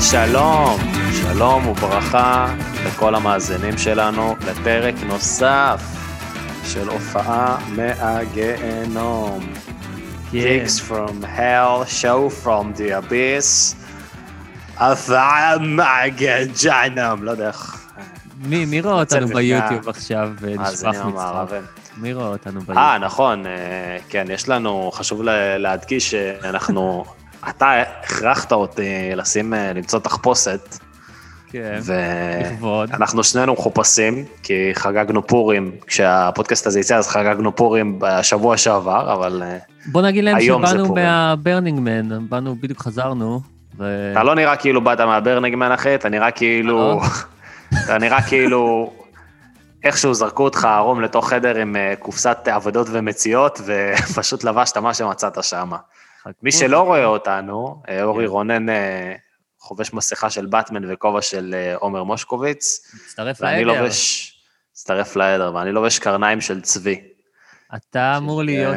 שלום, שלום וברכה לכל המאזינים שלנו לפרק נוסף של הופעה מהגיהנום. Gigs from hell, show from the abyss, הופעה מהגיהנום, לא יודע איך... מי, מי רואה אותנו ביוטיוב עכשיו ונשפך מאזינים מצחוק? מי רואה אותנו ביוטיוב? אה, נכון, אה, כן, יש לנו, חשוב להדגיש שאנחנו, אתה הכרחת אותי לשים, אה, למצוא תחפושת, כן, ואנחנו לכבוד. שנינו מחופשים, כי חגגנו פורים, כשהפודקאסט הזה יצא אז חגגנו פורים בשבוע שעבר, אבל אה, בוא נגיד להם שבאנו פורים. מה-Burning Man, באנו, בדיוק חזרנו. ו- אתה לא נראה כאילו באת מה-Burning Man אחי, אתה נראה כאילו, אתה נראה כאילו, איכשהו זרקו אותך ערום לתוך חדר עם אה, קופסת אבדות ומציאות, ופשוט לבשת מה שמצאת שם. מי שלא רואה אותנו, אה, אורי כן. רונן אה, חובש מסכה של באטמן וכובע של אה, עומר מושקוביץ, מצטרף ואני לעדר. לובש, הצטרף לעדר, ואני לובש קרניים של צבי. אתה אמור להיות,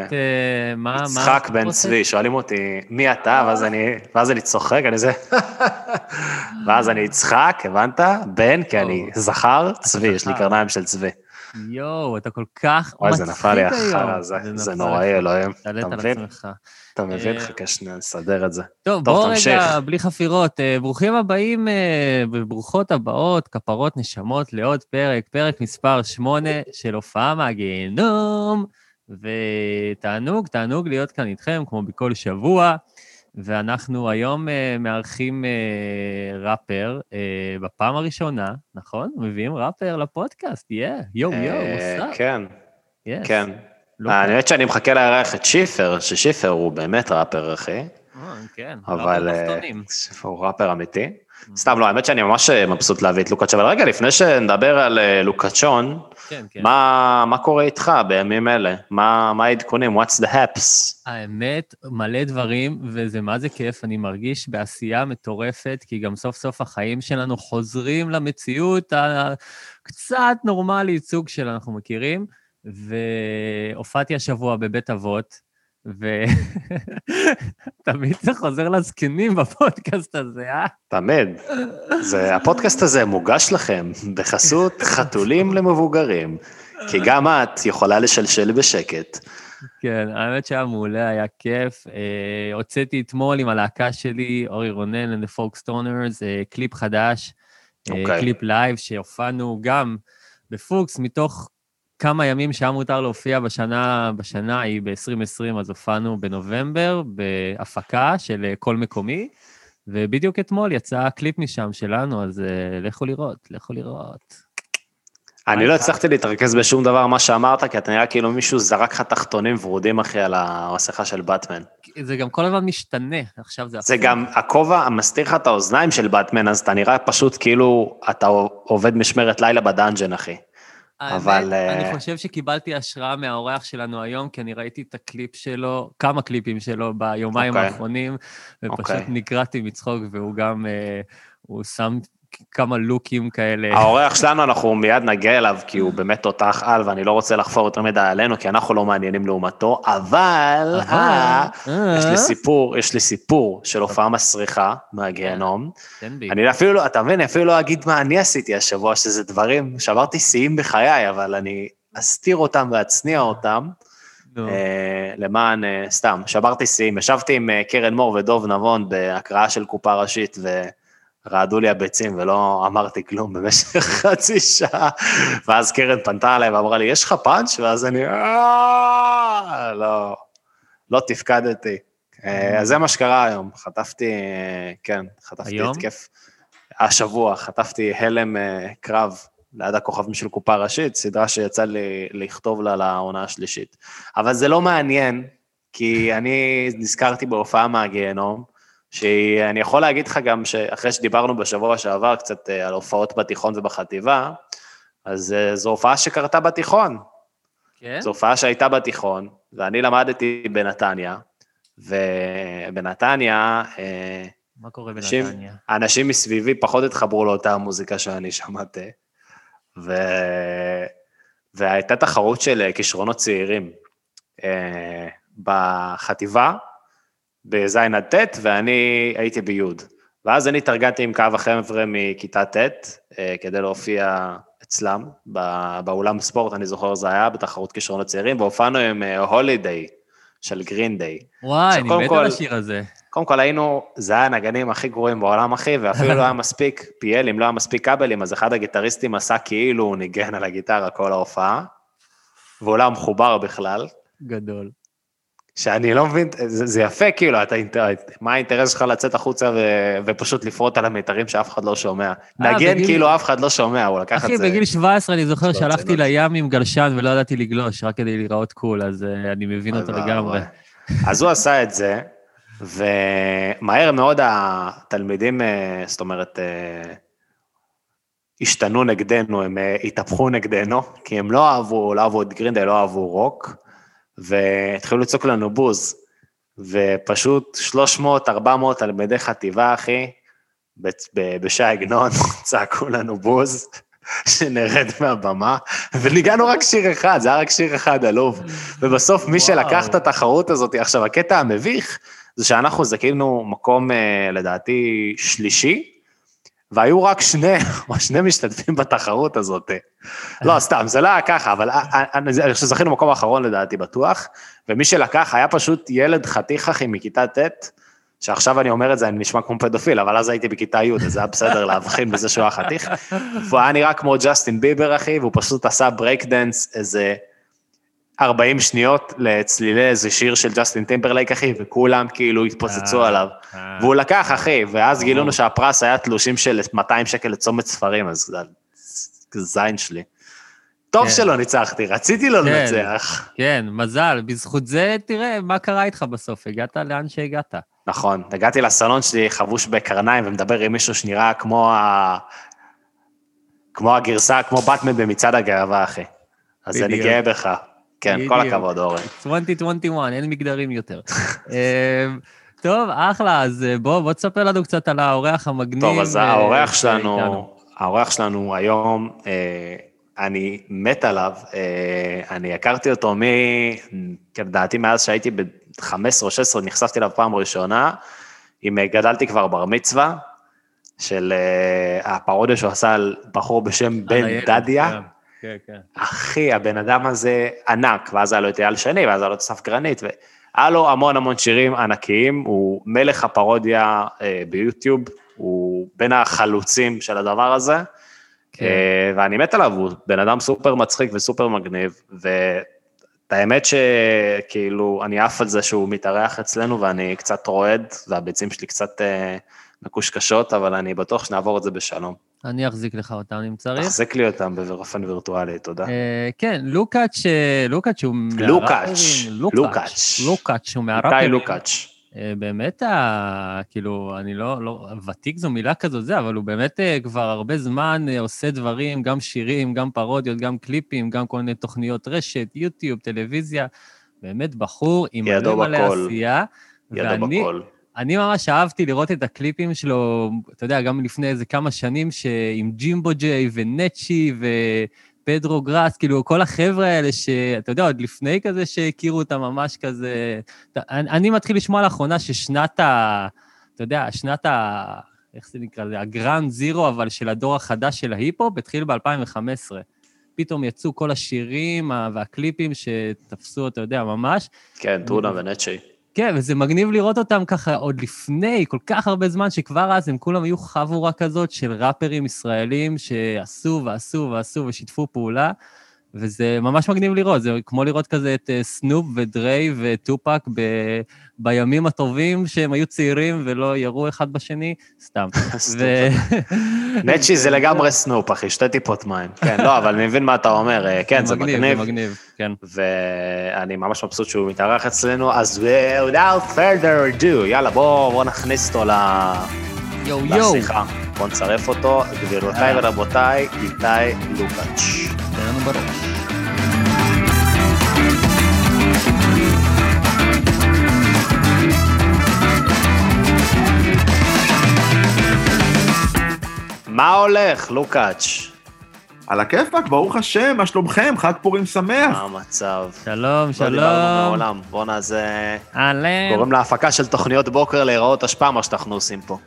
מה, מה? יצחק בן? צבי, שואלים אותי, מי אתה? ואז אני, ואז אני צוחק, אני זה... ואז אני יצחק, הבנת? בן, כי אני. זכר, צבי, יש לי. קרניים של צבי. יואו, אתה כל כך וואי, זה מצחיק נפל לי היום. החרא הזה, זה נפל נוראי. אלוהים. אתה מבין? אתה מבין? חכה שנייה, נסדר את זה. טוב, בואו. רגע, בלי חפירות. אה, ברוכים הבאים אה, וברוכות הבאות, כפרות נשמות, לעוד פרק, פרק מספר 8 של הופעה מהגיהנום. ותענוג, תענוג להיות כאן איתכם, כמו בכל שבוע. ואנחנו היום אה, מארחים אה, ראפר אה, בפעם הראשונה, נכון? מביאים ראפר לפודקאסט, יא, יואו, יואו, וואסאפ. כן, Yes. כן. לא קל. האמת שאני מחכה לארח את שיפר, ששיפר הוא באמת ראפר, אחי. כן, אבל הוא ראפר אמיתי. סתם לא, האמת שאני ממש מבסוט להביא את לוקאץ', אבל רגע, לפני שנדבר על לוקאצ'ון, כן, כן. מה מה קורה איתך בימים אלה? מה מה העדכונים? What's the haps? האמת, מלא דברים, וזה מה זה כיף, אני מרגיש בעשייה מטורפת, כי גם סוף סוף החיים שלנו חוזרים למציאות הקצת נורמלית, סוג של אנחנו מכירים, והופעתי השבוע בבית אבות, ותמיד זה חוזר לזקנים בפודקאסט הזה, אה? תמיד. זה, הפודקאסט הזה מוגש לכם בחסות חתולים למבוגרים, כי גם את יכולה לשלשל בשקט. כן, האמת שהיה מעולה, היה כיף. אה, הוצאתי אתמול עם הלהקה שלי, אורי רונן and the Folk Stoners, אה, קליפ חדש, אה, אוקיי. קליפ live, שהופענו גם בפוקס, מתוך כמה ימים שהיה מותר להופיע בשנה, בשנה ההיא, ב-2020, אז הופענו בנובמבר, בהפקה של אה, קול מקומי, ובדיוק אתמול יצא קליפ משם שלנו, אז אה, לכו לראות, לכו לראות. אני לא הצלחתי להתרכז בשום דבר מה שאמרת, כי אתה נראה כאילו מישהו זרק לך תחתונים ורודים, אחי, על המסכה של באטמן. זה גם כל הזמן משתנה, עכשיו זה... זה. גם, הכובע המסתיר לך את האוזניים של באטמן, אז אתה נראה פשוט כאילו אתה עובד משמרת לילה ב-dungeon, אחי. אבל, האמת, אה, אני חושב שקיבלתי השראה מהאורח שלנו היום, כי אני ראיתי את הקליפ שלו, כמה קליפים שלו ביומיים אוקיי. האחרונים, ופשוט אוקיי. נקרעתי מצחוק, והוא גם, אה, הוא שם כמה לוקים כאלה. האורח שלנו, אנחנו מיד נגיע אליו, כי הוא באמת תותח על, ואני לא רוצה לחפור יותר מדי עלינו, כי אנחנו לא מעניינים לעומתו, אבל, יש לי סיפור, יש לי סיפור של הופעה מסריחה מהגיהנום. תן בי. אני אפילו לא, אתה מבין, אני אפילו לא אגיד מה אני עשיתי השבוע, שזה דברים, שברתי שיאים בחיי, אבל אני אסתיר אותם ואצניע אותם, אה, למען, אה, סתם, שברתי שיאים. ישבתי עם אה, קרן מור ודוב נבון בהקראה של קופה ראשית, ורעדו לי הביצים ולא אמרתי כלום במשך חצי שעה, ואז קרן פנתה אליי ואמרה לי, יש לך פאנץ'? ואז אני, "אה, לא, לא תפקדתי. אה, אז זה מה שקרה היום. חטפתי, כן, חטפתי? התקף. השבוע חטפתי הלם אה, קרב ליד הכוכבים של קופה ראשית, סדרה שיצא לי לכתוב לה לעונה השלישית. אבל זה לא מעניין, כי אני נזכרתי בהופעה מהגיהנום, שאני יכול להגיד לך גם שאחרי שדיברנו בשבוע שעבר קצת אה, על הופעות בתיכון ובחטיבה, אז אה, זו הופעה שקרתה בתיכון. כן? זו הופעה שהייתה בתיכון, ואני למדתי בנתניה, ובנתניה, אה, מה קורה אנשים- בנתניה? האנשים מסביבי פחות התחברו לאותה המוזיקה שאני שמעתי, ו... והייתה תחרות של כישרונות צעירים בחטיבה, בז' עד ט', ואני הייתי בי'. ואז אני התארגנתי עם כמה חבר'ה מכיתה ט', אה, כדי להופיע אצלם, באולם ספורט, אני זוכר זה היה, בתחרות כישרונות צעירים, והופענו עם הולידיי של גרין דיי. וואי, אני מת על השיר הזה. קודם כל היינו, זה היה הנגנים הכי גרועים בעולם, אחי, ואפילו לא היה מספיק PL, אם לא היה מספיק כבלים, אז אחד הגיטריסטים עשה כאילו הוא ניגן על הגיטרה כל ההופעה, והוא לא היה מחובר בכלל, גדול. שאני לא מבין, זה, זה יפה, כאילו, אתה, מה האינטרס שלך לצאת החוצה ו, ופשוט לפרוט על המיתרים שאף אחד לא שומע? נגן בגיל- כאילו אף אחד לא שומע, הוא לקח אחי, את זה. בגיל 17 אני זוכר לא שהלכתי רצינות. לים עם גלשן ולא ידעתי לגלוש, רק כדי להיראות קול, אז אה, אני מבין אותו. לגמרי. אז הוא עשה את זה, ומהר מאוד התלמידים, אה, זאת אומרת, אה, השתנו נגדנו, הם אה, התהפכו נגדנו, כי הם לא אהבו, לא אהבו את גרינדי, לא אהבו רוק, והתחילו לצעוק לנו בוז. ופשוט 300-400 תלמידי חטיבה, אחי, בשי עגנון, צעקו לנו בוז, שנרד מהבמה, וניגענו רק שיר אחד, זה היה רק שיר אחד עלוב. ובסוף מי וואו. שלקח את התחרות הזאת, עכשיו, הקטע המביך, זה שאנחנו זכינו מקום, אה, לדעתי, שלישי, והיו רק שני, שני משתתפים בתחרות הזאת. לא, סתם, זה לא היה ככה, אבל אה, אה, אני אני חושב שזכינו במקום האחרון לדעתי בטוח, ומי שלקח היה פשוט ילד חתיך אחי מכיתה ט', שעכשיו אני אומר את זה, אני נשמע כמו פדופיל, אבל אז הייתי בכיתה י', אז זה היה בסדר להבחין בזה שהוא היה חתיך. והוא היה נראה כמו ג'סטין ביבר, אחי, והוא פשוט עשה ברייק דנס איזה 40 שניות לצלילי איזה שיר של ג'סטין טימברלייק, אחי, וכולם כאילו התפוצצו אה, עליו. אה. והוא לקח, אחי, ואז ברור. גילינו שהפרס היה תלושים של 200 שקל לצומת ספרים, אז זה זין שלי. טוב כן. שלא ניצחתי, רציתי לא כן. לנצח. כן, מזל. בזכות זה, תראה מה קרה איתך בסוף, הגעת לאן שהגעת. נכון, הגעתי לסלון שלי חבוש בקרניים ומדבר עם מישהו שנראה כמו ה... כמו הגרסה, כמו באטמן במצעד הגאווה, אחי. אז אני. גאה בך. כן, כל. הכבוד, אורן. 2021, אין מגדרים יותר. אמ, טוב, אחלה, אז אה, בוא, בוא תספר לנו קצת על האורח המגניב. טוב, אז אה, האורח. שלנו, האורח שלנו היום, אה, אני מת עליו, אני הכרתי אותו מ... כן, לדעתי מאז שהייתי ב-15 או 16, נחשפתי אליו פעם ראשונה, אם גדלתי כבר בר מצווה, של הפרודיה שהוא עשה על בחור בשם בן דדיה. כן, כן. אחי, הבן אדם הזה ענק, ואז היה לו את אייל שני, ואז היה לו את אסף גרנית, והיה לו המון המון שירים ענקיים, הוא מלך הפרודיה אה, ביוטיוב, הוא בין החלוצים של הדבר הזה, כן. אה, ואני מת עליו, הוא בן אדם סופר מצחיק וסופר מגניב, ואת האמת שכאילו, אני עף על זה שהוא מתארח אצלנו, ואני קצת רועד, והביצים שלי קצת אה, מקושקשות, אבל אני בטוח שנעבור את זה בשלום. אני אחזיק לך אותם אם צריך. תחזק לי אותם באופן וירטואלי, תודה. אה, כן, לוקאץ', אה, לוקאץ' הוא לוקאץ', לוקאץ'. לוקאץ' הוא מהראפרים. איתי לוקאץ'. אה, באמת, כאילו, אני לא, לא, ותיק זו מילה כזאת, זה, אבל הוא באמת כבר הרבה זמן עושה דברים, גם שירים, גם פרודיות, גם קליפים, גם כל מיני תוכניות רשת, יוטיוב, טלוויזיה. באמת בחור עם מלא מלא. עשייה. ידו ואני- בכל. אני ממש אהבתי לראות את הקליפים שלו, אתה יודע, גם לפני איזה כמה שנים, עם ג'ימבו ג'יי ונצ'י ופדרו גראס, כאילו, כל החבר'ה האלה שאתה יודע, עוד לפני כזה שהכירו אותם ממש כזה... אני, אני מתחיל לשמוע לאחרונה ששנת ה... אתה יודע, שנת ה... איך זה נקרא לזה? הגראנד זירו, אבל של הדור החדש של ההיפ-הופ, התחיל ב-2015. פתאום יצאו כל השירים והקליפים שתפסו, אתה יודע, ממש. כן, טונה ונצ'י. כן, וזה מגניב לראות אותם ככה עוד לפני כל כך הרבה זמן, שכבר אז הם כולם היו חבורה כזאת של ראפרים ישראלים שעשו ועשו ועשו ושיתפו פעולה, וזה ממש מגניב לראות, זה כמו לראות כזה את אה, סנופ ודריי וטופק ב... בימים הטובים שהם היו צעירים ולא ירו אחד בשני, סתם. ו... נצ'י זה לגמרי סנופ, אחי, שתי טיפות מים. כן, לא, אבל אני מבין מה אתה אומר, אה, כן, זה מגניב. מגניב. זה מגניב, כן. ואני ממש מבסוט שהוא מתארח אצלנו, אז without further ado, יאללה, בוא, בוא נכניס אותו ל... יואו יואו. לשיחה. בוא נצרף אותו, גבירותיי ורבותיי, איתי לוקאץ'. לנו בראש. מה הולך, לוקאץ'? על הכיפאק, ברוך השם, מה שלומכם? חג פורים שמח. מה המצב? שלום, לא שלום. דיברנו מעולם. בואנה, זה אהלן. גורם להפקה של תוכניות בוקר להיראות אשפה, מה שאנחנו עושים פה.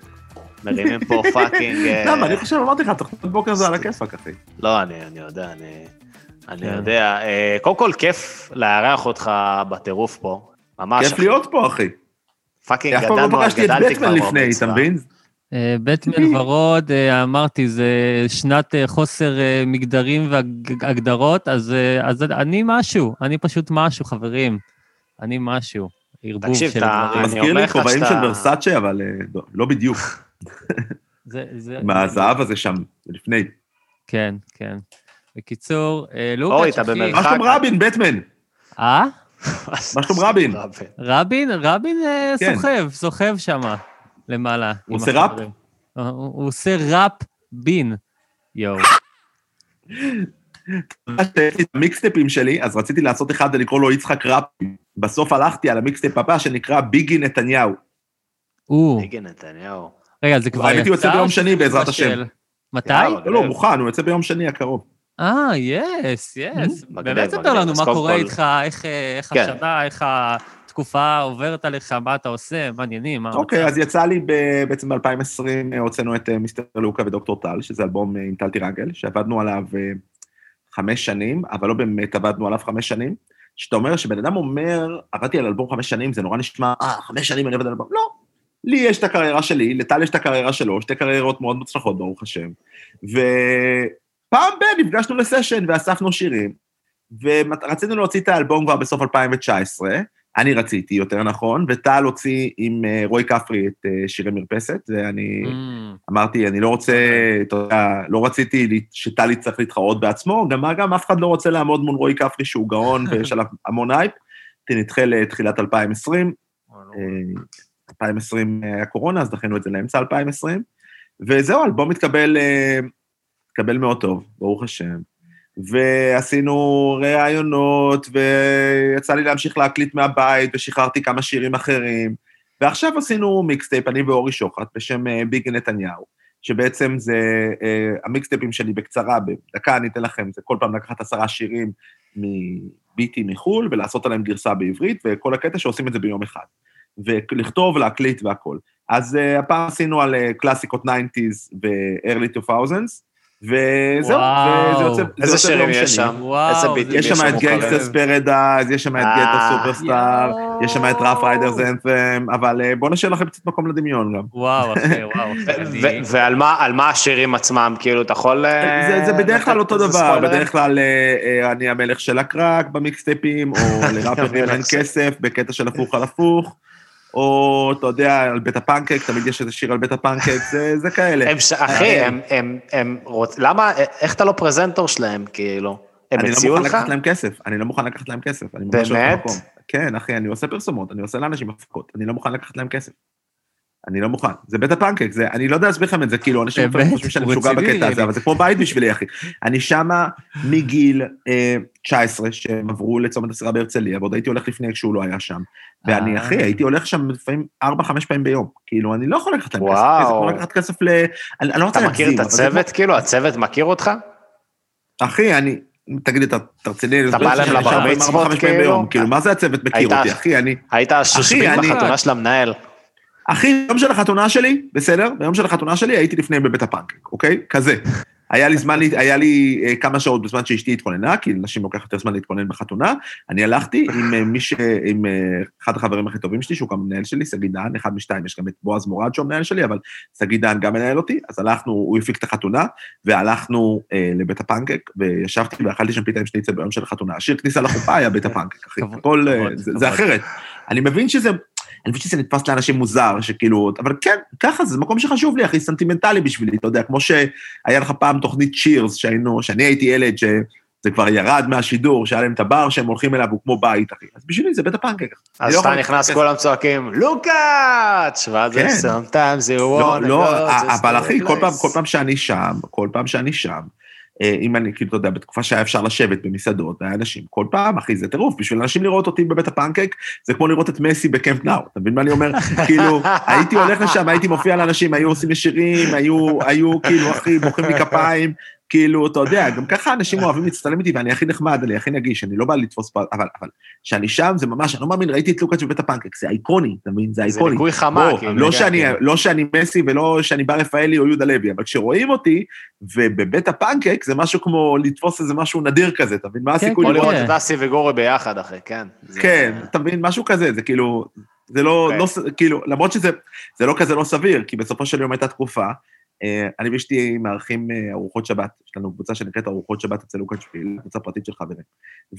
מרימים פה פאקינג... אה, למה, אני חושב, אמרתי לך, תוכנית בוקר זה על הכיפאק, אחי. לא, אני, אני יודע, אני, אני כן. יודע. אה, קודם כל, כיף לארח אותך בטירוף פה. ממש. כיף להיות פה, אחי. פאקינג אף פעם לא גדלנו, פגשתי את גדלתי כבר בטמן לפני. אתה מבין? אה, בטמן ורוד, אה, אמרתי, זה שנת חוסר מגדרים והגדרות, אז אז אני משהו, אני פשוט משהו, חברים. אני משהו. ערבוב תקשיב, של אתה- דברים. אני מזכיר אומר לי כובעים של ורסאצ'ה, אבל לא- לא בדיוק. זה- זה- עם הזהב הזה שם, לפני. כן, כן. בקיצור, אה, לוקאץ', אוי, אתה אחי. במרחק. מה שלום רבין, בטמן? אה? מה שלום רבין? רבין? רבין אה, כן. סוחב, סוחב שמה, למעלה. הוא עושה ראפ? החברים. הוא עושה ראפ בין. יואו. את המיקסטפים שלי, אז רציתי לעשות אחד ולקרוא לו יצחק רפי. בסוף הלכתי על המיקסטפ הבא שנקרא ביגי נתניהו. ביגי נתניהו. רגע, זה כבר יצא? האמת היא יוצא ביום שני, בעזרת השם. מתי? לא, לא, מוכן, הוא יוצא ביום שני הקרוב. אה, יס, יס. מגניב, באמת ספר. לנו מה קורה איתך, איך אה, כן. השנה, איך התקופה עוברת עליך, מה אתה עושה, מעניינים, מה אוקיי? אז יצא לי בעצם ב-2020, הוצאנו את אה, מיסטר לוקה ודוקטור טל, שזה אלבום אה, עם טל טירגל, שעבדנו עליו אה, חמש שנים, אבל לא באמת עבדנו עליו חמש שנים. שאתה אומר, שבן אדם אומר, עבדתי על אלבום חמש שנים, זה נורא נשמע, אה, חמש שנים אני עובד על אלבום. לא. לי יש את הקריירה שלי, לטל יש את הקריירה שלו, שתי קריירות מאוד מוצלחות, ברוך השם. ופעם ב- נפגשנו לסשן ואספנו שירים, ורצינו להוציא את האלבום כבר בסוף 2019, אני רציתי, יותר נכון, וטל הוציא עם אה, רועי כפרי את אה, שירי מרפסת, ואני Mm, אמרתי, אני לא רוצה, אתה יודע, לא רציתי שטל יצטרך להתחרות בעצמו, גם מה גם, אף אחד לא רוצה לעמוד מול רועי כפרי שהוא גאון ויש עליו המון הייפ. נדחה לתחילת 2020, אה, 2020 היה קורונה, אז דחינו את זה לאמצע 2020, וזהו, האלבום התקבל, אה, התקבל מאוד טוב, ברוך השם. ועשינו ראיונות, ויצא לי להמשיך להקליט מהבית, ושחררתי כמה שירים אחרים. ועכשיו עשינו mixtape, אני ואורי שוחט, בשם אה, ביגי נתניהו, שבעצם זה, אה, המיקסטייפים שלי בקצרה, בדקה אני אתן לכם, זה כל פעם לקחת עשרה שירים מביטים מחו"ל, ולעשות עליהם גרסה בעברית, וכל הקטע שעושים את זה ביום אחד. ולכתוב, להקליט והכול. אז uh, הפעם עשינו על uh, קלאסיקות 90's ו-early 2000's, וזהו. וזה יוצא, זה איזה שירים יש. שם? וואו, איזה זה- ביטים יש שם את מוכרים? Gangsta's Paradise, יש שם את אה, Ghetto Superstar. יש שם את Ruff Ryders' Anthem, אבל אה, בואו נשאיר לכם קצת מקום לדמיון גם. וואו, אחי, וואו. ועל מה- על מה השירים עצמם, כאילו, אתה יכול... אה, זה, זה בדרך כלל אותו דבר? בדרך כלל אה, אה, אני המלך של הקרק במיקסטייפים, או לראפרים אין כסף, בקטע של הפוך על הפוך, או אתה יודע, על בית הפנקק, תמיד יש איזה שיר על בית הפנקק, זה, זה כאלה. הם אחי, הם, הם, הם רוצ... למה, איך אתה לא פרזנטור שלהם, כאילו? הם אני לא הציעו מוכן לך? לקחת להם כסף, אני לא מוכן לקחת להם כסף. לא באמת? כן, אחי, אני עושה פרסומות, אני עושה לאנשים הפקות, אני לא מוכן לקחת להם כסף. אני לא מוכן. זה בית הפנקק, זה, אני לא יודע להסביר לכם את זה, כאילו, אנשים? חושבים שאני משוגע בקטע הזה, אני- אבל זה כמו בית בשבילי, אחי. אני שמה מגיל אה, 19, שהם עברו לצומת הסירה בהרצליה, ועוד הייתי הולך לפני כשהוא לא היה שם. ואני, אה. אחי, הייתי הולך שם לפעמים 4-5 פעמים ביום. כאילו, אני לא יכול לקחת להם כסף, זה כמו לקחת כסף ל... אני אני לא רוצה אתה להגזים. מכיר את הצוות, כאילו? הצוות מכיר אותך? אחי, אני... תגיד, אתה אתה רציני? אתה אני בא להם לבר מצוות, כאילו? כאילו, מה זה הצוות מכיר אותי, אחי? אני... היית השושבין אני- בחתונה של המנהל. אחי, ביום של החתונה שלי, בסדר? ביום של החתונה שלי הייתי לפני בבית הפנקק, אוקיי? כזה. היה לי זמן, היה לי אה, כמה שעות בזמן שאשתי התכוננה, כי לנשים לוקח יותר זמן להתכונן בחתונה. אני הלכתי עם אה, מי ש... עם אה, אחד החברים הכי טובים שלי, שהוא גם מנהל שלי, שגיא דהן, אחד משתיים, יש גם את בועז מורד שהוא המנהל שלי, אבל שגיא דהן גם מנהל אותי, אז הלכנו, הוא הפיק את החתונה, והלכנו אה, לבית הפנקק, וישבתי ואכלתי שם פיתה עם שניצל ביום של החתונה. השיר כניסה לחופה היה בית הפנקק, אחי. הכל, זה. זה אחרת. אני מבין שזה... אני מבין שזה נתפס לאנשים מוזר, שכאילו, אבל כן, ככה, זה מקום שחשוב לי, הכי סנטימנטלי בשבילי, אתה יודע, כמו שהיה לך פעם תוכנית צ'ירס, שהיינו, שאני הייתי ילד, שזה כבר ירד מהשידור, שהיה להם את הבר שהם הולכים אליו, הוא כמו בית, אחי. אז בשבילי זה בית הפנקק. אז לא כשאתה יכול נכנס, כולם צועקים, לוקאץ', ואז כן. זה sometimes you לא, wanna לא, go, אבל to אחי, כל פעם, place. כל פעם שאני שם, כל פעם שאני שם, אם אני, כאילו, אתה יודע, בתקופה שהיה אפשר לשבת במסעדות, והיה אנשים, כל פעם, אחי, זה טירוף, בשביל אנשים לראות אותי בבית הפנקק, זה כמו לראות את מסי בקמפ נאו, אתה מבין מה אני אומר? כאילו, הייתי הולך לשם, הייתי מופיע לאנשים, היו עושים לי שירים, היו, היו, כאילו, אחי, מוחאים לי כפיים, כאילו, אתה יודע, גם ככה אנשים אוהבים להצטלם איתי, ואני הכי נחמד, אני הכי נגיש, אני לא בא לתפוס פה, אבל, אבל, כשאני שם, זה ממש, אני לא מאמין, ראיתי את לוקאץ' בבית הפנקק, זה איקוני, אתה מבין? זה זה איקוני. ניקוי חמה, בוא, כאילו. לא, כן, שאני, כאילו. לא שאני מסי ולא שאני בר רפאלי או יהודה לוי, אבל כשרואים אותי, ובבית הפנקק זה משהו כמו לתפוס איזה משהו נדיר כזה, אתה מבין? מה כן, הסיכוי או כן. לראות? לראות את אסי וגורי ביחד, אחי, כן. זה- כן, אתה מבין? משהו כזה, זה כאילו, זה לא, אוקיי. לא, ס- כאילו, למרות שזה זה לא כזה לא סביר, כי בסופו של יום הייתה תקופה, אני ואשתי מארחים אה, ארוחות שבת, יש לנו קבוצה שנקראת ארוחות שבת אצל לוקאץ' שפיל, קבוצה פרטית של חברים.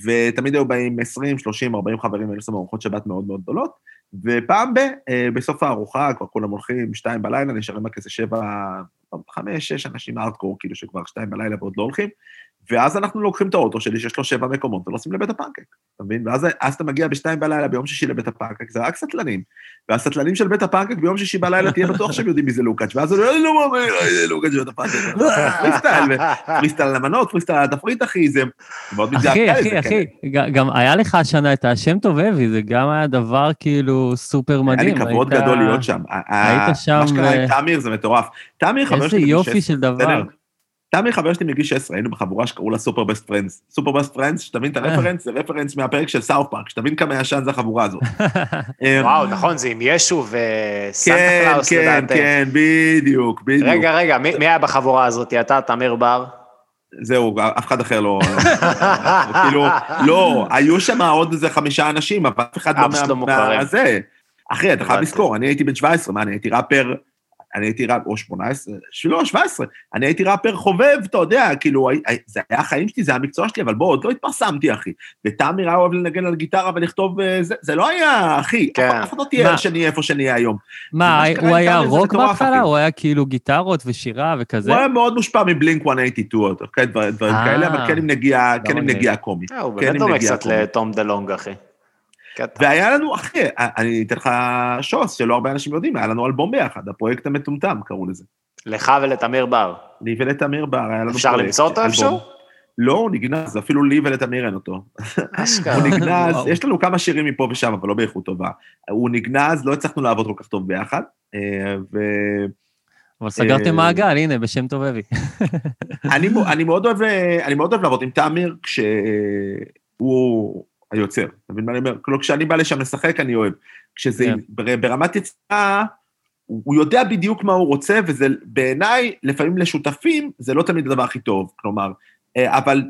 ותמיד היו באים 20, 30, 40 חברים, היינו עושים ארוחות שבת מאוד מאוד גדולות, ופעם ב, אה, בסוף הארוחה, כבר כולם הולכים, שתיים בלילה, נשארים רק איזה שבע, חמש, שש אנשים ארטקור, כאילו שכבר שתיים בלילה ועוד לא הולכים, ואז אנחנו לוקחים את האוטו שלי, שיש לו שבע מקומות, ונוסעים לבית הפנקק, אתה מבין? ואז אז אתה מגיע בשתיים בלילה ביום שישי לבית הפנקק, זה רק סטלנים. והסטלנים של בית הפנקק ביום שישי בלילה תהיה בטוח שהם יודעים מי זה לוקאץ', ואז הוא לא מאמין, אה, לוקאץ' בבית הפנקק. פרי סטייל, ו- פרי סטייל על המנות, פרי סטייל על התפריט, אחי, זה זה מאוד אחי, מתגעגע אחי, לזה, אחי, כן. ג- גם היה לך השנה את השם טובבי, זה גם היה דבר כאילו סופר היה מדהים. לי כבוד גדול להיות שם. היית שם מה שקרה ו- עם תמיר זה מטורף. תמיר חבר איזה שלי יופי 16, של דבר. תמיר חבר שלי מגיל 16, היינו בחבורה שקראו לה Super Best Friends. Super Best Friends, שתבין את. הרפרנס, זה רפרנס מהפרק של South Park, שתבין כמה ישן זה החבורה הזאת. אה, וואו, נכון, זה עם ישו וסנטה כן, קלאוס, כן, לדעתי. כן, בדיוק, בדיוק. רגע, רגע, מי היה בחבורה הזאת? אתה, תמיר בר? זהו, אף אחד אחר לא... כאילו, לא, היו שם עוד איזה חמישה אנשים, אבל אף אחד לא שלא מה-. אחי, אתה חייב. לזכור, אני הייתי בן 17, מה, אני הייתי ראפר, אני הייתי ראפר, או 18, לא, 17, אני הייתי ראפר חובב, אתה יודע, כאילו, זה היה החיים שלי, זה היה המקצוע שלי, אבל בוא, עוד לא התפרסמתי, אחי. ותמיר היה אוהב לנגן על גיטרה ולכתוב, אה, זה, זה לא היה, אחי, כן. אף אחד לא תהיה מה? שנהיה איפה שנהיה היום. מה, הוא היה רוק בהתחלה? הוא היה כאילו גיטרות ושירה וכזה? הוא היה מאוד מושפע מבלינק 182, אוקיי, דברים אה. כאלה, אבל כן עם נגיעה, כן עם מגניב. נגיעה קומית. אה, הוא כן, באמת דומה קצת קומית. לתום דה לונג, אחי. והיה לנו, אחי, אני אתן לך שוס שלא הרבה אנשים יודעים, היה לנו אלבום ביחד, הפרויקט המטומטם קראו לזה. לך ולתמיר בר. לי ולתמיר בר, היה לנו אפשר פרויקט, למצוא אותו אלבום. איפשהו? לא, הוא נגנז, אפילו לי ולתמיר אין אותו. אשכרה. הוא נגנז. יש לנו כמה שירים מפה ושם, אבל לא באיכות טובה. הוא נגנז, לא הצלחנו לעבוד כל כך טוב ביחד, אה, אבל סגרתם אה, מעגל, הנה, בשם טוב אבי. אה, אני מאוד אוהב לעבוד עם תמיר כשהוא היוצר, אתה מבין מה אני אומר? כלומר, כשאני בא לשם לשחק, אני אוהב. כשזה כן. בר- ברמת יציאה, הוא הוא יודע בדיוק מה הוא רוצה, וזה בעיניי, לפעמים לשותפים, זה לא תמיד הדבר הכי טוב. כלומר, אה, אבל,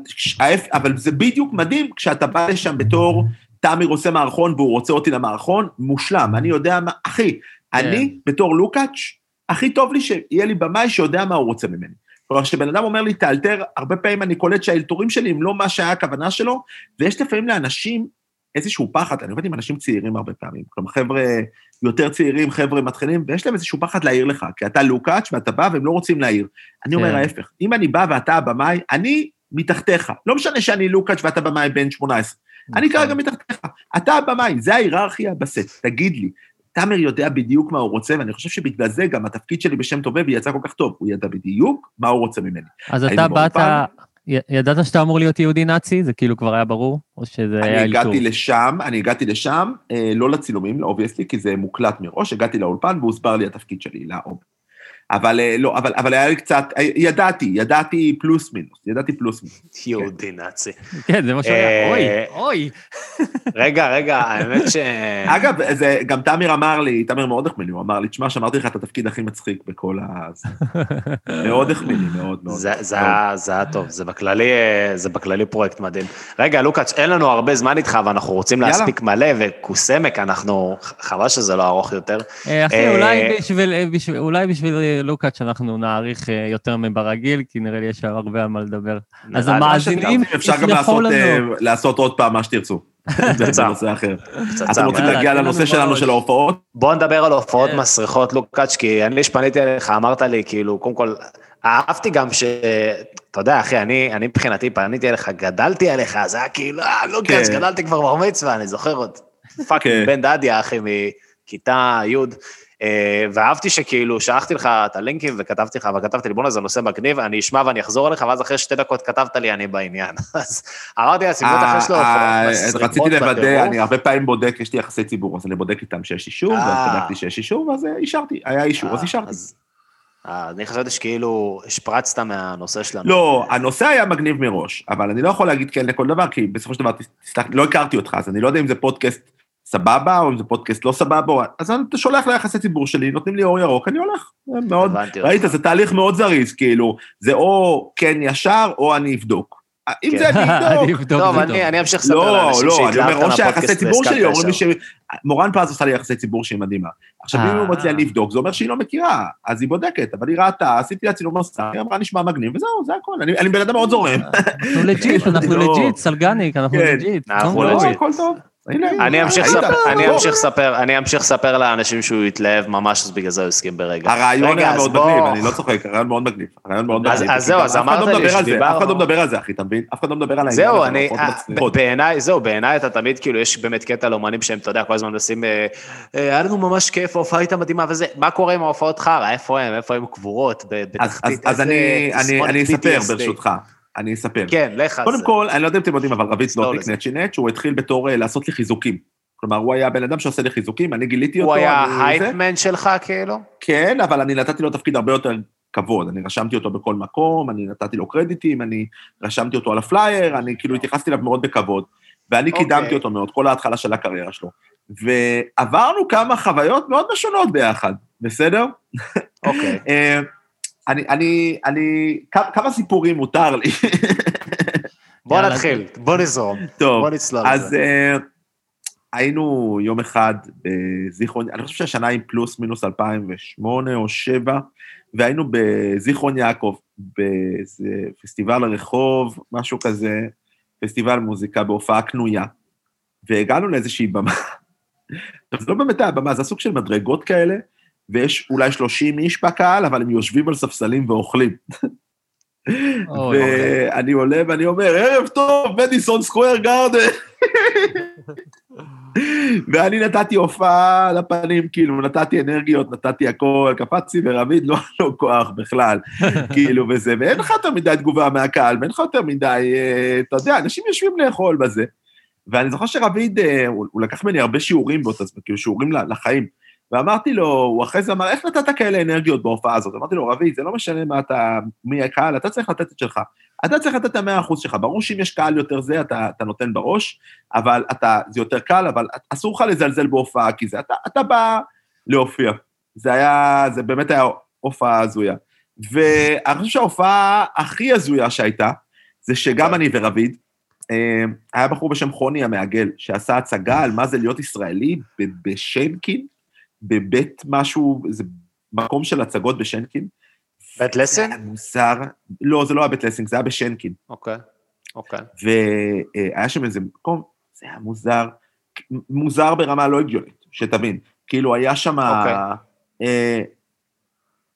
אבל זה בדיוק מדהים כשאתה בא לשם בתור, תמיר עושה מערכון והוא רוצה אותי למערכון, מושלם. אני יודע מה, אחי, אני בתור לוקאץ', הכי טוב לי שיהיה לי במאי שיודע מה הוא רוצה ממני. כלומר, כשבן אדם אומר לי, תאלתר, הרבה פעמים אני קולט שהאלתורים שלי הם לא מה שהיה הכוונה שלו, ויש לפעמים לאנשים איזשהו פחד, אני עובד עם אנשים צעירים הרבה פעמים, כלומר, חבר'ה יותר צעירים, חבר'ה מתחילים, ויש להם איזשהו פחד להעיר לך, כי אתה לוקאץ' ואתה בא והם לא רוצים להעיר. אני אומר כן. ההפך, אם אני בא ואתה הבמאי, אני מתחתיך. לא משנה שאני לוקאץ' ואתה במאי בן 18. אני נכון. כרגע מתחתיך. אתה הבמאי, זה ההיררכיה בסט, תגיד לי. תמיר יודע בדיוק מה הוא רוצה, ואני חושב שבגלל זה גם התפקיד שלי בשם טובבי יצא כל כך טוב. הוא ידע בדיוק מה הוא רוצה ממני. אז אתה באת. י- ידעת שאתה אמור להיות יהודי נאצי? זה כאילו כבר היה ברור? או שזה אני היה אלתור? הגעתי לשם, אני הגעתי לשם, אה, לא לצילומים, obviously, כי זה מוקלט מראש, הגעתי לאולפן והוסבר לי התפקיד שלי, לרוב. אבל אה, לא, אבל, אבל היה לי קצת, אה, ידעתי, ידעתי פלוס מינוס, ידעתי פלוס מינוס. יהודי נאצי. כן, זה מה שהיה. אוי, אה, אוי. רגע, רגע, האמת ש... אגב, זה, גם תמיר אמר לי, תמיר מאוד החמיא לי, הוא אמר לי, תשמע, שמרתי לך את התפקיד הכי מצחיק בכל ה... מאוד החמיא לי, מאוד מאוד. זה. היה, זה היה טוב, זה בכללי, זה בכללי פרויקט מדהים. רגע, לוקאץ', אין לנו הרבה זמן איתך, ואנחנו רוצים יאללה. להספיק מלא, וכוסמק, אנחנו, חבל שזה לא ארוך יותר. אחי, אה, אולי בשביל, לוקאץ' אנחנו נאריך אה, יותר מברגיל, כי נראה לי יש הרבה על מה לדבר. אז המאזינים אפשר גם לעשות, אה. לעשות עוד פעם מה שתרצו. זה נושא אחר. אתם רוצים להגיע לנושא שלנו. של ההופעות? בוא נדבר על הופעות כן. מסריחות, לוקאץ', כי אני שפניתי אליך, אמרת לי, כאילו, קודם כל, אהבתי גם ש... אתה יודע, אחי, אני, אני מבחינתי פניתי אליך, גדלתי עליך, זה היה כאילו, אה, לוקאץ', כן. גדלתי כבר בר מצווה, אני זוכר עוד. fucking כן. בן דדיה, אחי, מכיתה י'. אה, ואהבתי שכאילו, שלחתי לך את הלינקים וכתבתי לך, וכתבתי לי, בואנה, זה נושא מגניב, אני אשמע ואני אחזור אליך, ואז אחרי שתי דקות כתבת לי, אני בעניין. אז אמרתי לו אה, הופעות אה, מסריחות רציתי לוודא. אני הרבה פעמים בודק, יש לי יחסי ציבור, אז אני בודק איתם שיש אישור, ואז אה. בדקתי שיש אישור, ואז אה, אישרתי, היה אישור, אז אה, אישרתי. אה, אני חשבתי שכאילו השפרצת מהנושא שלנו. לא, הנושא היה מגניב מראש, אבל אני לא יכול להגיד כן לכל דבר, כי בסופו של דבר, תסלח, לא הכרתי אותך, אז אני לא יודע אם זה פודקאסט סבבה, או אם זה פודקאסט לא סבבה, או- אז אתה שולח ליחסי ציבור שלי, נותנים לי אור ירוק, אני הולך. מאוד. ראית, זה תהליך מאוד זריז, כאילו, זה או כן ישר, או אני אבדוק. אם כן. זה אני אני אבדוק. טוב, אני אני אמשיך לספר לא, לאנשים לא, אני שהתלהבת אומר, או שהיחסי ציבור שלי והסכמת אומרים לי ישר. ש... מורן פז עושה לי יחסי ציבור שהיא מדהימה. עכשיו, אם אה. הוא מציע לבדוק, זה אומר שהיא לא מכירה, אז היא בודקת, אבל היא ראתה, עשיתי לה צילום מסך, היא אמרה נשמע מגניב, וזהו, זה הכל, אני אני בן אדם מאוד זורם. אנחנו legit, אנחנו לא. legit, סלגניק, אנחנו כן, legit. אנחנו לא, legit. הכל טוב. אני אמשיך לספר- אני. אמשיך לספר, אני אמשיך לספר לאנשים שהוא התלהב ממש, אז בגלל זה הוא הסכים ברגע. הרעיון היה מאוד מגניב, אני לא צוחק, הרעיון מאוד מגניב. הרעיון מאוד אז- מגניב. אז זהו, אז לא אמרת לי שדיברנו- אף אחד לא מדבר על זה, אחי, אתה מבין? אף אחד לא מדבר על העניין זהו, אני, אה. בעיניי, זהו, בעיניי אתה תמיד, כאילו, יש באמת קטע על אומנים שהם, אתה יודע, כל הזמן מנסים, אה, אה, היה לנו ממש כיף, ההופעה הייתה מדהימה וזה, מה קורה עם ההופעות חרא? איפה הם? איפה הם קבורות? בתחתית אז- אני- אני תסמונת אני אספר. ברשותך. אני אספר. כן, לך על קודם זה. כל, אני לא יודע אם אתם יודעים, אבל רביד תצלול סלוטניק לזה. נצ'ינץ', הוא התחיל בתור אה, לעשות לי חיזוקים. כלומר, הוא היה בן אדם שעושה לי חיזוקים, אני גיליתי אותו. הוא היה. הייפמן שלך, כאילו? כן, אבל אני נתתי לו תפקיד הרבה יותר כבוד. אני רשמתי אותו בכל מקום, אני נתתי לו קרדיטים, אני רשמתי אותו על הפלייר, אני כאילו התייחסתי אליו מאוד בכבוד. ואני אוקיי. קידמתי אותו מאוד, כל ההתחלה של הקריירה שלו. ועברנו כמה חוויות מאוד משונות ביחד, בסדר? אוקיי. אה, אני, אני, אני, כמה סיפורים מותר לי. בוא נתחיל, בוא נזרום. טוב, בוא נצלול אז. אה, היינו יום אחד בזיכרון, אני חושב שהשנה היא פלוס מינוס 2008 או 2007, והיינו בזיכרון יעקב, באיזה פסטיבל הרחוב, משהו כזה, פסטיבל מוזיקה בהופעה קנויה, והגענו לאיזושהי במה. עכשיו, זה לא באמת היה במה, זה סוג של מדרגות כאלה, ויש אולי 30 איש בקהל, אבל הם יושבים על ספסלים ואוכלים. אוי, ואני עולה ואני אומר, ערב טוב, מדיסון סקוויר גארדן. ואני נתתי הופעה לפנים, כאילו, נתתי אנרגיות, נתתי הכל, קפצתי ורביד, לא היה לו כוח בכלל, כאילו, וזה, ואין לך יותר מדי תגובה מהקהל, ואין לך יותר מדי, אה, אתה יודע, אנשים יושבים לאכול בזה. ואני זוכר שרביד, אה, הוא, הוא לקח ממני הרבה שיעורים באותה זמן, כאילו, שיעורים לחיים. ואמרתי לו, הוא אחרי זה אמר, איך נתת כאלה אנרגיות בהופעה הזאת? אמרתי לו, רביד, זה לא משנה מה אתה, מי הקהל, אתה צריך לתת את שלך. אתה צריך לתת את המאה אחוז שלך. ברור שאם יש קהל יותר זה, אתה, אתה נותן בראש, אבל אתה, זה יותר קל, אבל אסור לך לזלזל בהופעה, כי זה, אתה, אתה בא להופיע. זה היה, זה באמת היה הופעה הזויה. ואני חושב שההופעה הכי הזויה שהייתה, זה שגם אני ורביד, אה, היה בחור בשם חוני המעגל, שעשה הצגה על מה זה להיות ישראלי ב- בשנקין, בבית משהו, זה מקום של הצגות בשנקין. בית היה מוזר, לא, זה לא היה בית לסינג, זה היה בשנקין. אוקיי, אוקיי. והיה שם איזה מקום, זה היה מוזר, מוזר ברמה לא הגיונית, שתבין. כאילו, היה שם... אוקיי. אה,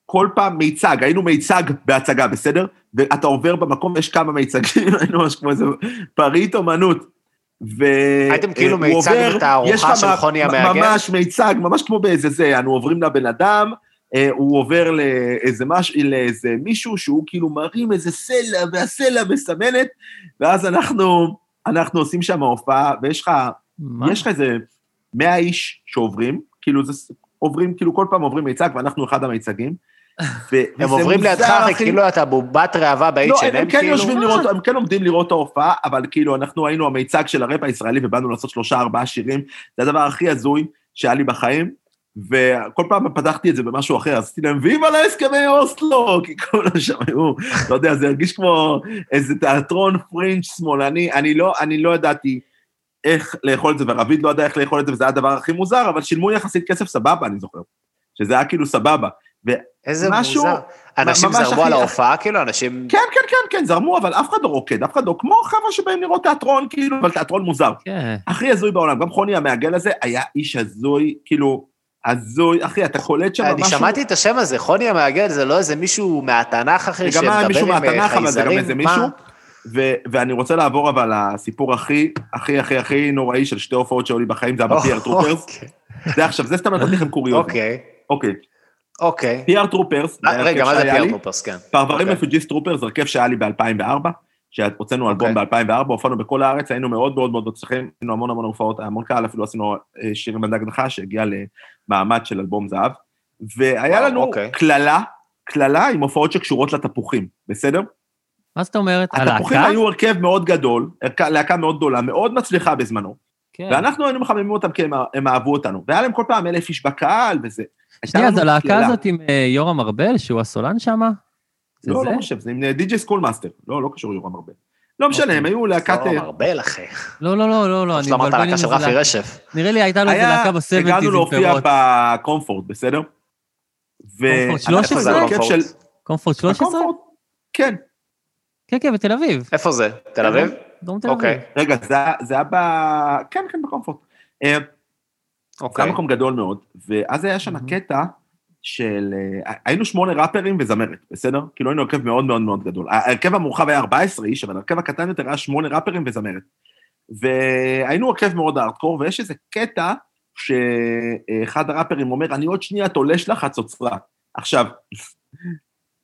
כל פעם מיצג, היינו מיצג בהצגה, בסדר? ואתה עובר במקום, יש כמה מיצגים, היינו ממש כמו איזה פריט אומנות. ו... הייתם כאילו אה, הוא מיצג יש לך של חוני המעגל? ממש מיצג, ממש כמו באיזה זה, אנו עוברים לבן אדם, אה, הוא עובר לאיזה, מש... לאיזה מישהו שהוא כאילו מרים איזה סלע, והסלע מסמנת, ואז אנחנו, אנחנו עושים שם הופעה, ויש לך, מה? יש לך איזה 100 איש שעוברים, כאילו זה, עוברים, כאילו כל פעם עוברים מיצג, ואנחנו אחד המיצגים, הם עוברים לידך, אחי. כאילו אתה בובת ראווה לא, הם, ב-H&M, הם כן כאילו. יושבים לראות, הם כן עומדים לראות את ההופעה, אבל כאילו, אנחנו היינו המיצג של הראפ הישראלי ובאנו לעשות שלושה, ארבעה שירים. זה הדבר הכי הזוי שהיה לי בחיים, וכל פעם פתחתי את זה במשהו אחר, עשיתי להם, ויבה להסכמי אוסלו, כי כולם שם היו, לא יודע, זה הרגיש כמו איזה תיאטרון פרינג' שמאלני, אני לא, אני לא ידעתי איך לאכול את זה, ורביד לא ידע איך לאכול את זה, וזה היה הדבר הכי מוזר, אבל שילמו יחסית כסף סבבה, אני זוכר. שזה היה כאילו סבבה. איזה משהו- מוזר. אנשים זרמו על ההופעה, כאילו, אנשים... כן, כן, כן, כן, זרמו, אבל אף אחד לא רוקד, אף אחד לא, כמו חבר'ה שבאים לראות תיאטרון, כאילו, אבל תיאטרון מוזר. כן. הכי הזוי בעולם, גם חוני המעגל הזה היה איש הזוי, כאילו, הזוי, אחי, אתה קולט שם אני משהו... שמעתי את השם הזה, חוני המעגל, זה לא איזה מישהו מהתנ"ך, אחי, זה גם היה מישהו שמדבר עם אה, מהתנ"ך, אבל זה גם חייזרים? איזה מה? מישהו. ו- ואני רוצה לעבור אבל לסיפור הכי, הכי, הכי, הכי נוראי של שתי הופעות שהיו לי בחיים, זה היה ב-PR Troopers. אוקיי, זה עכשיו, זה סתם נתתי לכם קוריוז. אוקיי, אוקיי. אוקיי. PR Troopers, אה, רגע, מה זה לי. Troopers, כן. פרברים אוקיי. Refugees Troopers, הרכב שהיה לי ב-2004, שהוצאנו אלבום אוקיי. ב-2004, הופענו בכל הארץ, היינו מאוד מאוד מאוד מצליחים, היינו המון המון הופעות, המון קהל, אפילו עשינו אה, שיר עם בדג נחש, שהגיע למעמד של אלבום זהב, והיה לנו אוקיי. קללה, קללה עם הופעות שקשורות לתפוחים, בסדר? מה זאת אומרת? התפוחים הלהקה? היו הרכב מאוד גדול, להקה מאוד גדולה, מאוד מצליחה בזמנו, כן. ואנחנו היינו מחממים אותם כי הם- הם אהבו אותנו, והיה להם כל פעם אלף איש בקהל וזה. שנייה, אז הלהקה. הזאת עם אה, יורם ארבל, שהוא הסולן שם? זה לא, זה? לא חושב, זה עם DJ Schoolmaster, לא, לא קשור יורם הרבה. לא משנה, אוקיי. הם היו להקת... לא, ארבל, אחי. לא, לא, לא, לא, לא, אני אמרת מבלבל עם להקה של איזה רפי להקה. רשף. נראה לי הייתה לו איזה להקה בסבנטיז הגענו עם להופיע פירות. בקומפורט, בסדר? קומפורט 13? איפה זה הרכב הקומפורט? של... קומפורט 13? בקומפורט, כן. כן, כן, בתל אביב. איפה זה? תל אביב? דרום תל אביב. אוקיי, רגע, זה זה היה ב... כן, כן, בקומפורט. אה, זה אוקיי. היה מקום גדול מאוד, ואז היה שם קטע של... אה, היינו שמונה ראפרים וזמרת, בסדר? כאילו היינו הרכב מאוד מאוד מאוד גדול. ההרכב המורחב היה 14 איש, אבל ההרכב הקטן יותר היה שמונה ראפרים וזמרת. והיינו הרכב מאוד הארדקור, ויש איזה קטע שאחד הראפרים אומר, אני עוד שנייה תולש לך חצוצרה. עכשיו,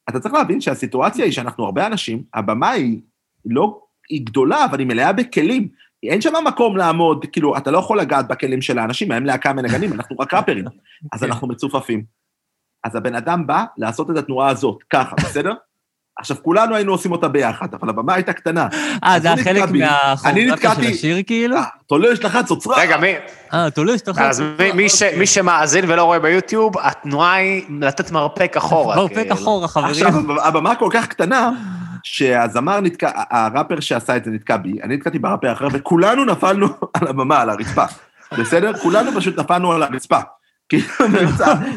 אתה צריך להבין שהסיטואציה היא שאנחנו הרבה אנשים, הבמה היא לא, היא גדולה, אבל היא מלאה בכלים. אין שם מקום לעמוד, כאילו, אתה לא יכול לגעת בכלים של האנשים, הם להקה מנגנים, אנחנו רק ראפרים. אז אנחנו מצופפים. אז הבן אדם בא לעשות את התנועה הזאת, ככה, בסדר? עכשיו, כולנו היינו עושים אותה ביחד, אבל הבמה הייתה קטנה. אה, זה היה חלק מהכוריאוגרפיה של השיר כאילו? אה, תולש לך צוצרה. רגע, מי... אה, תולש, יכול... אז מי שמאזין ולא רואה ביוטיוב, התנועה היא לתת מרפק אחורה. מרפק כאילו. אחורה, חברים. עכשיו, הבמה כל כך קטנה, שהזמר נתקע, הראפר שעשה את זה נתקע בי, אני נתקעתי בראפר אחר, וכולנו נפלנו על הבמה, על הרצפה. בסדר? כולנו פשוט נפלנו על הרצפה. כאילו,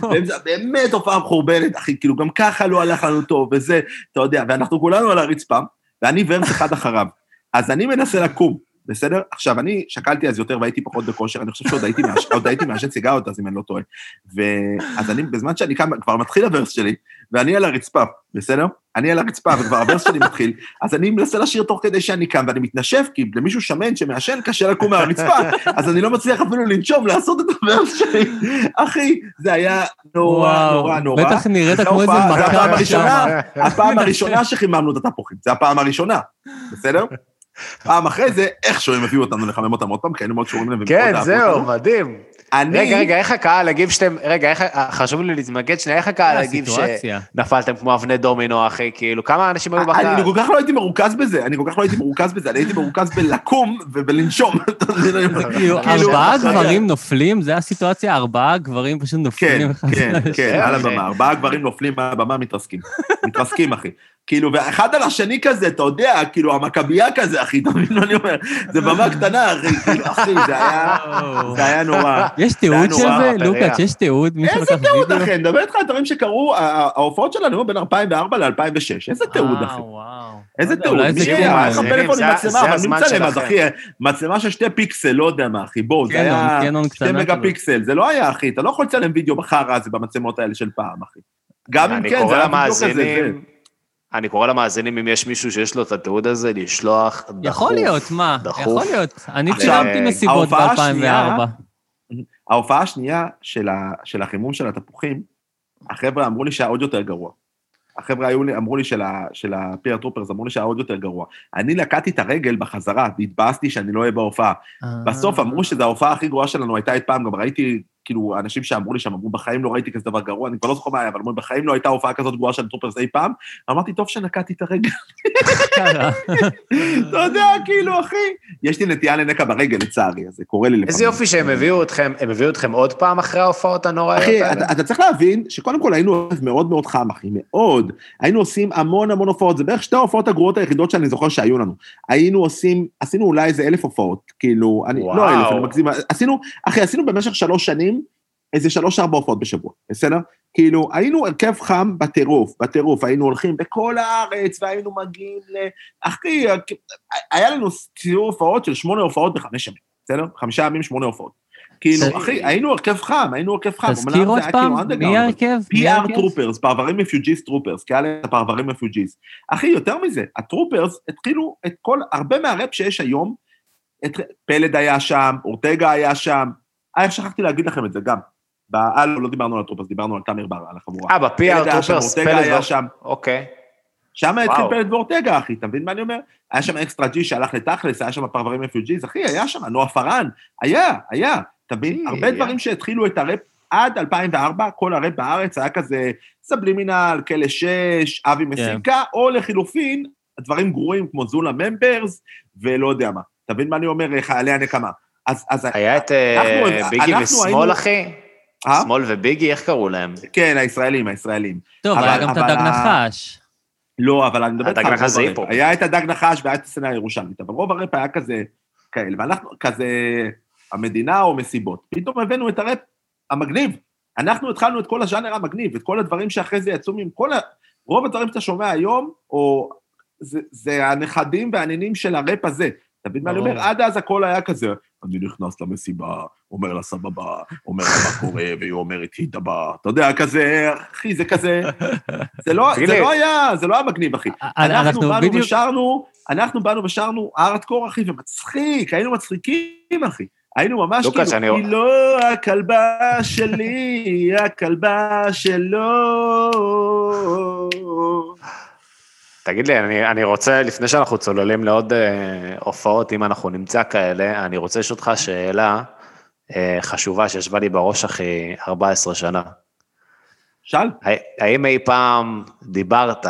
באמצע, באמת הופעה מחורבנת, אחי, כאילו, גם ככה לא הלך לנו טוב, וזה, אתה יודע, ואנחנו כולנו על הרצפה, ואני ורס אחד אחריו. אז אני מנסה לקום, בסדר? עכשיו, אני שקלתי אז יותר והייתי פחות בכושר, אני חושב שעוד הייתי מעשן סיגרות אז, אם אני לא טועה. ואז אני, בזמן שאני קם, כבר מתחיל הוורס שלי, ואני על הרצפה, בסדר? אני על הרצפה, וכבר הוורס שלי מתחיל, אז אני מנסה לשיר תוך כדי שאני קם, ואני מתנשף, כי למישהו שמן שמעשן קשה לקום מהרצפה, אז אני לא מצליח אפילו לנשום, לעשות את הוורס שלי. אחי, זה היה נורא, נורא, נורא. בטח נראית כמו איזה הופעה, זה מכה הפעם הראשונה, שם. הפעם הראשונה שחיממנו את התפוחים, זה הפעם הראשונה, בסדר? פעם אחרי זה, איכשהו הם הביאו אותנו לחמם אותם עוד פעם, כי היינו מאוד קשורים אליהם. והם כן, זהו. מדהים. אני... רגע, רגע, איך הקהל הגיב שאתם... רגע, איך... חשוב לי להתמקד שנייה, איך הקהל הגיב הסיטואציה. שנפלתם כמו אבני דומינו, אחי? כאילו, כמה אנשים היו בקהל? אני כל כך לא הייתי מרוכז בזה, אני כל כך לא הייתי מרוכז בזה, אני הייתי מרוכז בלקום ובלנשום. כאילו, כאילו, ארבעה גברים נופלים, זה הסיטואציה, ארבעה גברים פשוט כן, נופלים כן, השני. כן, על. הבמה, ארבעה גברים נופלים מהבמה, מתרסקים. מתרסקים, אחי. כאילו, ואחד על השני כזה, אתה יודע, כאילו, המכבייה כזה, אחי, אתה מבין מה אני אומר? זה במה קטנה, אחי, כאילו, אחי, זה היה... זה היה נורא. יש תיעוד של זה? לוקאץ', יש תיעוד? איזה תיעוד? אחי? אני מדבר איתך על דברים שקרו, ההופעות שלנו היו בין 2004 ל-2006. איזה תיעוד, אה, אחי? איזה לא תיעוד? מי זה היה? כן, היה לך זה- פלאפון זה- עם מצלמה, זה אבל מי מצלם אז. אחי? מצלמה של שתי פיקסל, לא יודע מה, אחי. בוא, זה היה שתי מגה כזאת. פיקסל. זה לא היה, אחי. אתה לא יכול לצלם וידאו בחרא הזה במצלמות האלה של פעם, אחי. גם אם כן, זה היה וידאו כזה. אני קורא למאזינים, אם יש מישהו שיש לו את התיעוד הזה, לשלוח דחוף. יכול להיות, מה? דחוף. יכול להיות. אני צילמתי מסיבות ההופעה השנייה- ב-2004. ההופעה השנייה של ה- של החימום של התפוחים, החבר'ה אמרו לי שהיה עוד יותר גרוע. החבר'ה היו לי, אמרו לי של ה- של ה PR Troopers, אמרו לי שהיה עוד יותר גרוע. אני נקעתי את הרגל בחזרה, והתבאסתי שאני לא אהיה בהופעה. בסוף אמרו שזו ההופעה הכי גרועה שלנו הייתה אי פעם, גם ראיתי כאילו, האנשים שאמרו לי שם, אמרו, בחיים לא ראיתי כזה דבר גרוע, אני כבר לא זוכר מה היה, אבל אמרו, בחיים לא הייתה הופעה כזאת גרועה של Troopers אי פעם. אמרתי, טוב שנקעתי את הרגל. אתה יודע, כאילו, אחי, יש לי נטייה לנקע ברגל, לצערי, אז זה קורה לי לפעמים. איזה יופי שהם הביאו אתכם, הם הביאו אתכם עוד פעם אחרי ההופעות הנוראיות אחי, האלה? אתה, אתה צריך להבין שקודם כל היינו מאוד מאוד חם, אחי, מאוד. היינו עושים המון המון הופעות, זה בערך שתי ההופעות הגרועות היחידות שאני זוכר שהיו לנו. היינו עושים, עשינו אולי איזה אלף הופעות, כאילו, אני. לא אלף, אני מגזים, עשינו, אחי, עשינו במשך שלוש שנים איזה שלוש-ארבע הופעות בשבוע, בסדר? כאילו, היינו הרכב חם בטירוף, בטירוף, היינו הולכים בכל הארץ, והיינו מגיעים ל... אחי, היה לנו סיור הופעות של שמונה הופעות בחמש ימים, בסדר? חמישה ימים, שמונה הופעות. כאילו, אחי, היינו הרכב חם, היינו הרכב חם. תזכיר עוד היה פעם, כאילו מי ההרכב? PR? Troopers, פרברים Refugees Troopers, קהל את הפרברים Refugees. אחי, יותר מזה, ה Troopers התחילו את כל, הרבה מהראפ שיש היום, פלד היה שם, אורטגה היה שם, אה, שכחתי להגיד לכם את זה גם. אה, לא, לא דיברנו על ה Troopers, דיברנו על תמיר בר, על החבורה. אה, שם, Troopers, פלד שם, אוקיי. שם התחיל. פלד ואורטגה, אחי, אתה מבין מה אני אומר? היה שם Extra G שהלך לתכלס, היה שם פרברים Refugees, אחי, היה שם, נועה פארן, היה, היה, אתה מבין? הרבה. דברים שהתחילו את הראפ עד 2004, כל הראפ בארץ היה כזה סבלימינל, כלא 6, אבי מסיקה, או לחילופין, דברים גרועים כמו זולה ממברס, ולא יודע מה. אתה מבין מה אני אומר? חיילי הנקמה. אז, אז, היה את אה, ביגי ושמאל, אחי? אה? שמאל וביגי, איך קראו להם? כן, הישראלים, הישראלים. טוב, אבל- היה גם את אבל הדג נחש. לא, אבל אני מדבר איתך הדג נחש רוב זה. היפ-הופ. היה את הדג נחש והיה את הסצנה הירושלמית, אבל רוב הראפ היה כזה, כאלה, ואנחנו כזה, המדינה או מסיבות. פתאום הבאנו את הראפ המגניב. אנחנו התחלנו את כל הז'אנר המגניב, את כל הדברים שאחרי זה יצאו עם כל ה... רוב הדברים שאתה שומע היום, או... זה, זה הנכדים והנינים של הראפ הזה. אתה מבין מה אני אומר? עד אז הכל היה כזה, אני נכנס למסיבה, אומר לה סבבה, אומר לה מה קורה, והיא אומרת, היא דבה. אתה יודע, כזה, אחי, זה כזה... זה לא, לא היה, זה לא היה מגניב, אחי. אנחנו אנחנו באנו. ושרנו, אנחנו באנו ושרנו ארטקור, אחי, ומצחיק, היינו מצחיקים, אחי. היינו ממש כאילו, אני- היא לא הכלבה שלי, היא הכלבה שלו. תגיד לי, אני, אני רוצה, לפני שאנחנו צוללים לעוד אה, הופעות, אם אנחנו נמצא כאלה, אני רוצה לשאול אותך שאלה אה, חשובה שישבה לי בראש אחי 14 שנה. שאל, הא- האם אי פעם דיברת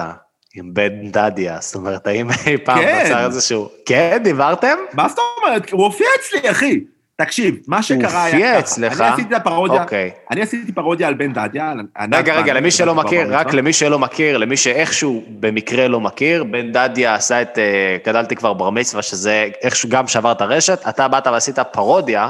עם בן דדיה? זאת אומרת, האם אי פעם כן. נוצר איזשהו... כן, דיברתם? מה זאת אומרת? הוא הופיע אצלי, אחי. תקשיב, מה שקרה היה הופיע ככה. אצלך? אני עשיתי את הפרודיה, אוקיי. אני עשיתי פרודיה על בן דדיה. על ענת רגע, רגע, למי שלא מכיר. רק למי שלא מכיר, למי שאיכשהו במקרה לא מכיר, בן דדיה עשה את אה, גדלתי כבר בר מצווה, שזה איכשהו גם שבר את הרשת, אתה באת ועשית פרודיה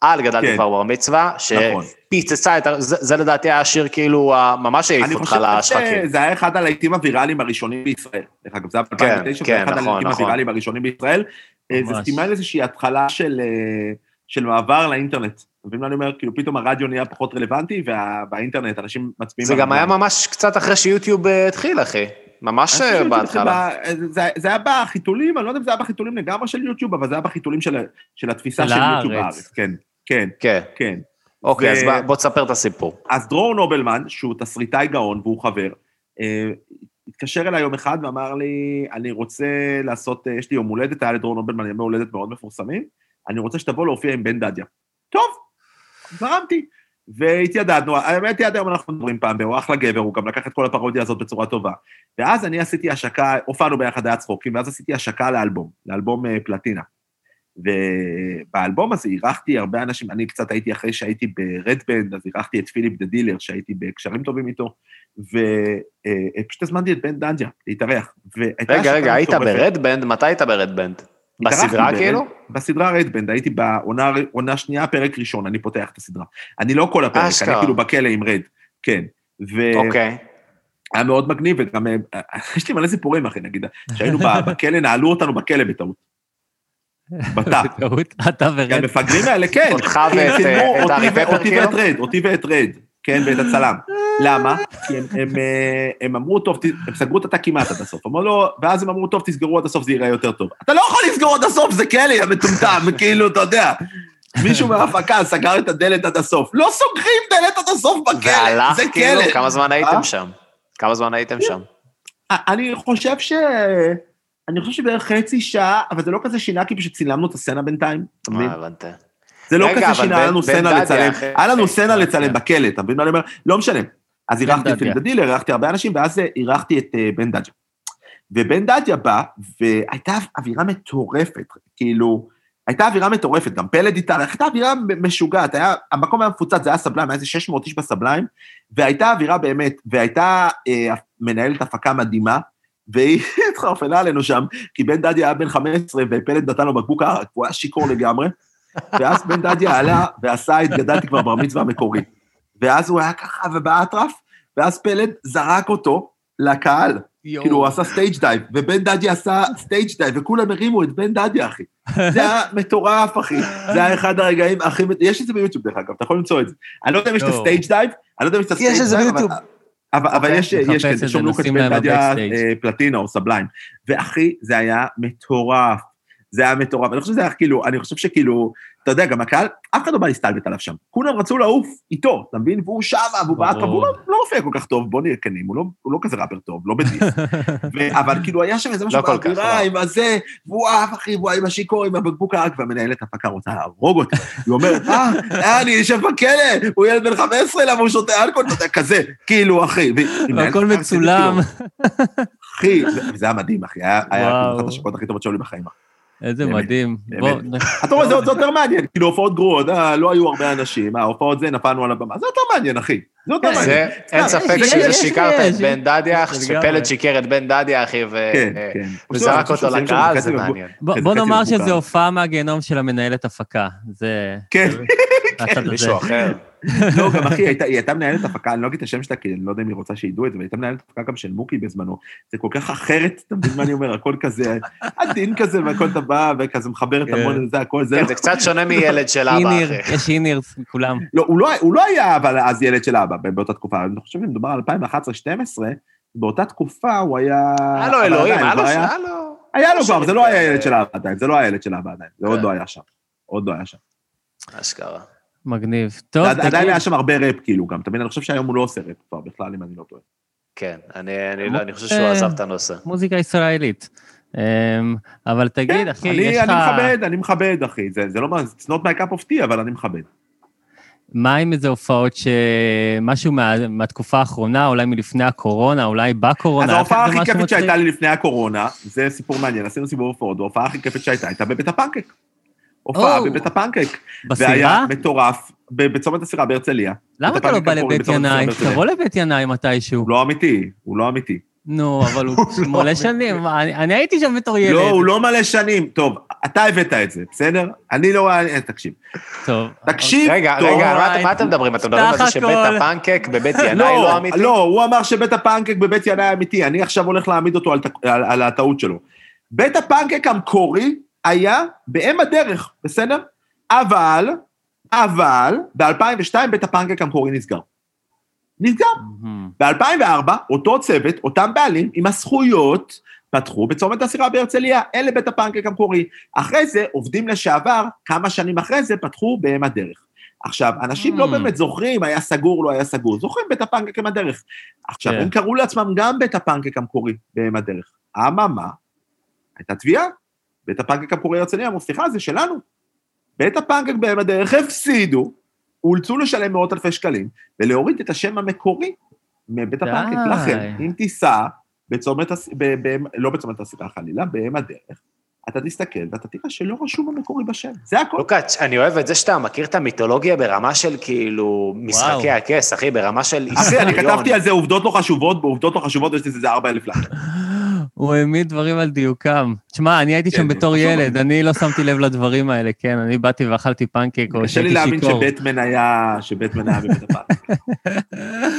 על גדלתי כן. כבר בר מצווה, נכון. שפיצצה את. זה זה לדעתי היה השיר כאילו, ממש העיף אותך לשחקים. שזה היה אחד הלהיטים הוויראליים הראשונים בישראל. דרך אגב, זה היה כן, ב-2009, זה כן, היה אחד נכון, הלהיטים נכון. הוויראליים הראשונים בישראל. אה, זה. סימן איזושהי התחלה של, אה, של מעבר לאינטרנט. מבין מה אני אומר? כאילו פתאום הרדיו נהיה פחות רלוונטי, והאינטרנט, אנשים מצביעים... זה גם היה. ממש קצת אחרי שיוטיוב אה, התחיל, אחי. ממש אה, בהתחלה. ב- זה- זה היה בחיתולים, אני לא יודע אם זה היה בחיתולים לגמרי של יוטיוב, אבל זה היה בחיתולים של התפיסה של יוטיוב. בארץ. כן, כן, כן. כן. אוקיי, ו- אז בוא- בוא תספר את הסיפור. אז דרור נובלמן, שהוא תסריטאי גאון והוא חבר, אה, התקשר אליי יום אחד ואמר לי, אני רוצה לעשות, אה, יש לי יום הולדת, היה לדרור נובלמן ימי הולדת מאוד מפורסמים, אני רוצה שתבוא להופיע עם בן דדיה. טוב, זרמתי. והתיידדנו, האמת היא עד היום אנחנו מדברים פעם, והוא אחלה גבר, הוא גם לקח את כל הפרודיה הזאת בצורה טובה. ואז אני עשיתי השקה, הופענו ביחד, היה צחוקים, ואז עשיתי השקה לאלבום, לאלבום אה, פלטינה. ובאלבום הזה אירחתי הרבה אנשים, אני קצת הייתי אחרי שהייתי ב Red Band, אז אירחתי את פיליפ דה דילר, שהייתי בקשרים טובים איתו, ופשוט הזמנתי את בן דדיה להתארח. רגע, רגע, היית. ברדבנד? מתי היית ברדבנד? בסדרה כאילו? בסדרה Red Band, הייתי בעונה עונה שנייה, פרק ראשון, אני פותח את הסדרה. אני לא כל הפרק, אשכרה. אני כאילו בכלא עם רד, כן. אוקיי. מאוד מגניב, וגם אה, יש לי מלא סיפורים, אחי, נגיד, שהיינו ב- בכלא, נעלו אותנו בכלא בטעות. בתא. בטעות, אתה ורד. המפגרים האלה, כן. אותך ואת, צילמו אה, את אותי כאילו? ואת רד, אותי ואת רד, כן, ואת הצלם. למה? כי הם- הם, אה, הם אמרו, טוב, הם סגרו את התא כמעט עד הסוף. אמרו לו, ואז הם אמרו, טוב, תסגרו עד הסוף, זה ייראה יותר טוב. אתה לא יכול לסגור עד הסוף, זה כלא, יא מטומטם, כאילו, אתה יודע. מישהו מההפקה סגר את הדלת עד הסוף. לא סוגרים דלת עד הסוף בכלא, זה כאילו? כלא. כמה זמן הייתם אה? שם? כמה זמן הייתם שם? אני חושב ש... אני חושב שבערך חצי שעה, אבל זה לא כזה שינה, כי פשוט צילמנו את הסצנה בינתיים? אה, הבנתי. זה לא כזה שינה, בן- היה לנו בן סצנה דדיה, לצלם. היה לנו סצנה. לצלם בכלא, אתה מבין מה אני אומר? לא משנה. אז אירחתי את דדיה. פיליפ דדילר, אירחתי הרבה אנשים, ואז אה, אירחתי את אה, בן דדיה. ובן דדיה בא, והייתה אווירה מטורפת, כאילו, הייתה אווירה מטורפת, גם פלד איתה, הייתה אווירה משוגעת, היה, המקום היה מפוצץ, זה היה סבליים, היה איזה 600 איש בסבליים, והייתה אווירה באמת, והייתה אה, מנהלת הפקה מדהימה, והיא התחרפנה עלינו שם, כי בן דדיה היה בן 15 ופלד נתן לו בקבוק ערק, והוא היה שיכור לגמרי, ואז בן דדיה עלה ועשה את גדלתי כבר בר מצווה המקורי. ואז הוא היה ככה ובאטרף, ואז פלד זרק אותו לקהל, כאילו הוא עשה stage dive, ובן דדיה עשה stage dive, וכולם הרימו את בן דדיה, אחי. זה היה מטורף, אחי. זה היה אחד הרגעים הכי... יש את זה ביוטיוב, דרך אגב, אתה יכול למצוא את זה. אני לא יודע אם יש את. ה stage dive, אני לא יודע אם יש את ה stage יש את זה dive, ביוטיוב. אבל- אבל, אבל אוקיי. יש, יש, כן, תרשום לוקץ' בן דדיה ב Backstage. אה, פלטינה או סבליים. ואחי, זה היה מטורף. זה היה מטורף. אני חושב שזה היה כאילו, אני חושב שכאילו, אתה יודע, גם הקהל, אף אחד לא בא להסתלבט עליו שם. כולם רצו לעוף איתו, אתה מבין? והוא שמה, והוא. באטרף, והוא לא, לא מופיע כל כך טוב, בוא נהיה כנים, הוא לא, הוא לא כזה ראפר טוב, לא ב diss. ו- אבל כאילו, היה שם איזה משהו לא באווירה, לא. עם הזה, והוא אהב, אחי, והוא עם השיכור, עם הבקבוק הערק, והמנהלת הפקה רוצה להרוג אותי. היא אומרת, אה, אה, אני יושב בכלא, הוא ילד בן 15, למה הוא שותה אלכוהול, אתה יודע, כזה, כאילו, אחי. והכל מצולם. כאילו, אחי, זה- היה מדהים, אחי, היה אחת השקות הכי טובות שהיו לי בחיים. איזה מדהים. אתה רואה, זה יותר מעניין, כאילו, הופעות גרועות, אה, לא היו הרבה אנשים, אה, הופעות זה, נפלנו על הבמה, זה יותר מעניין, אחי. זה יותר כן, מעניין. זה, אין סתם, ספק שזה שיקרת את בן דדיה. שפלד שיקר את בן דדיה, אחי, ו- כן, אה, כן. וזרק אותו לקהל, זה. מעניין. בוא, נאמר. שזו הופעה מהגיהנום של המנהלת הפקה. זה... כן. מישהו אחר. לא, גם אחי, היא הייתה מנהלת הפקה, אני לא אגיד את השם שלה, כי אני לא יודע אם היא רוצה שידעו את זה, אבל הייתה מנהלת הפקה גם של מוקי בזמנו. זה כל כך אחרת, אתה מבין מה אני אומר? הכל כזה עדין כזה, והכל אתה בא, וכזה מחבר את כן. המון לזה, הכל זה. כן, זה קצת שונה מילד של אבא, אחי. יש איניר, כולם. לא, הוא לא, הוא לא היה אבל אז ילד של אבא באותה תקופה, אני חושב שמדובר על 2011-2012, באותה תקופה הוא היה... היה לו אלוהים, היה לו... היה- היה לו... כבר, זה לא היה כן. ילד של אבא עדיין, זה לא היה ילד של אבא עדיין, זה עוד כן. לא היה שם. עוד לא היה שם. אשכרה. מגניב. טוב, עד- עדיין תגיד, היה שם הרבה ראפ, כאילו, גם, אתה מבין? אני חושב שהיום הוא לא עושה ראפ כבר בכלל, אם אני לא טועה. כן, אני- אני לא- אני חושב שהוא עזב את הנושא. מוזיקה ישראלית. אמ, אבל תגיד, אחי, כן, אני- יש לך... אני מכבד, אני מכבד, אחי. זה זה לא מה, it's not my cup of tea, אבל אני מכבד. מה עם איזה הופעות שמשהו מה- מהתקופה האחרונה, אולי מלפני הקורונה, אולי בקורונה? אז ההופעה הכי משהו מצחיק? שהייתה לי לפני הקורונה, זה סיפור מעניין, עשינו סיבוב הופעות, וההופעה הכי כיפת שהייתה הייתה בבית הפנקק. הופעה או. בבית הפנקק. בסירה? והיה מטורף, ב- בצומת הסירה בהרצליה. למה אתה לא בא לבית ינאי? תבוא לבית ינאי מתישהו. הוא לא אמיתי, הוא לא אמיתי. נו, אבל הוא מלא שנים, אני אני הייתי שם בתור ילד. לא, הוא לא מלא שנים. טוב, אתה הבאת את זה, בסדר? אני לא... אה, תקשיב. טוב. תקשיב רגע, טוב. רגע, על מה אתם- מדברים? אתם מדברים על זה שבית. הפנקק בבית ינאי לא לא, אמיתי? לא, הוא אמר שבית הפנקק בבית ינאי אמיתי, אני עכשיו הולך להעמיד אותו על, תק- על, על הטעות שלו. בית הפנקק המקורי היה באם הדרך, בסדר? אבל, אבל, ב-2002 בית הפנקק המקורי נסגר. נסגר. מהמם. ב-2004, אותו צוות, אותם בעלים, עם הזכויות, פתחו בצומת הסירה בהרצליה, אלה בית הפנקק המקורי. אחרי זה, עובדים לשעבר, כמה שנים אחרי זה, פתחו באם הדרך. עכשיו, אנשים לא Mm. באמת זוכרים, היה סגור, לא היה סגור, זוכרים בית הפנקק עם הדרך. עכשיו, כן. הם קראו לעצמם גם בית הפנקק המקורי באם הדרך. אממה, הייתה תביעה, בית הפנקק המקורי הרצליה אמרו, סליחה, זה שלנו. בית הפנקק באם הדרך הפסידו, אולצו לשלם מאות אלפי שקלים, ולהוריד את השם המקורי מבית. הפנקק. לכן, אם תיסע בצומת, הס- ב- ב- לא בצומת הסירה חלילה, באם הדרך, אתה תסתכל ואתה תראה שלא רשום המקורי בשם. זה הכל. לוקאץ', אני אוהב את זה שאתה מכיר את המיתולוגיה ברמה של כאילו משחקי הכס, אחי, ברמה של אחי, אני היסטוריון. כתבתי על זה עובדות לא חשובות, בעובדות לא חשובות יש לזה איזה 4,000 לייק. הוא העמיד דברים על דיוקם. תשמע, אני הייתי כן, שם זה בתור חשוב. ילד, אני לא שמתי לב לדברים האלה, כן, אני באתי ואכלתי פנקק או קשה לי שהייתי להאמין שיכור. שבטמן היה, שבטמן היה בבית הפנקק.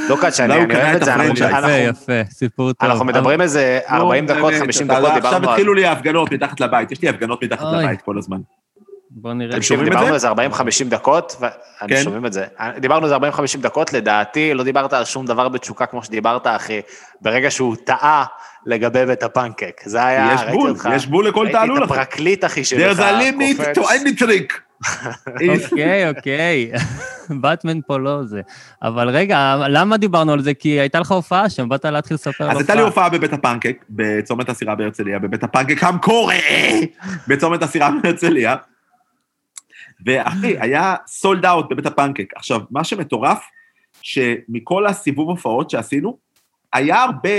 לא, אני הוא אני אוהב את זה, אנחנו- יפה, יפה, סיפור טוב. אנחנו מדברים איזה 40 נו, דקות, באמת, 50 אתה- דקות, עכשיו דיברנו על... התחילו לי הפגנות מתחת לבית, יש לי הפגנות מתחת. לבית כל הזמן. בוא נראה. אתם שומעים את דיברנו זה? על זה 40-50 דקות, ואני כן. שומעים את זה. דיברנו על זה 40-50 דקות, לדעתי, לא דיברת על שום דבר בתשוקה כמו שדיברת, אחי, ברגע שהוא טעה לגבי בית הפנקק. זה היה, יש ראיתי גבול, אותך. יש גבול לכל ראיתי תעלול. את אחי. הפרקליט, אחי, שלך There's a limit קופץ. to any trick. אוקיי, אוקיי. באטמן פה לא זה. אבל רגע, למה דיברנו על זה? כי הייתה לך הופעה שם, באת להתחיל לספר על אז הייתה לי הופעה בבית הפנקק, בצומת הסירה בהרצליה, בבית הפנקק המקורי, בצומת הסירה בהרצליה. ואחי, היה sold out בבית הפנקק. עכשיו, מה שמטורף, שמכל הסיבוב הופעות שעשינו, היה הרבה,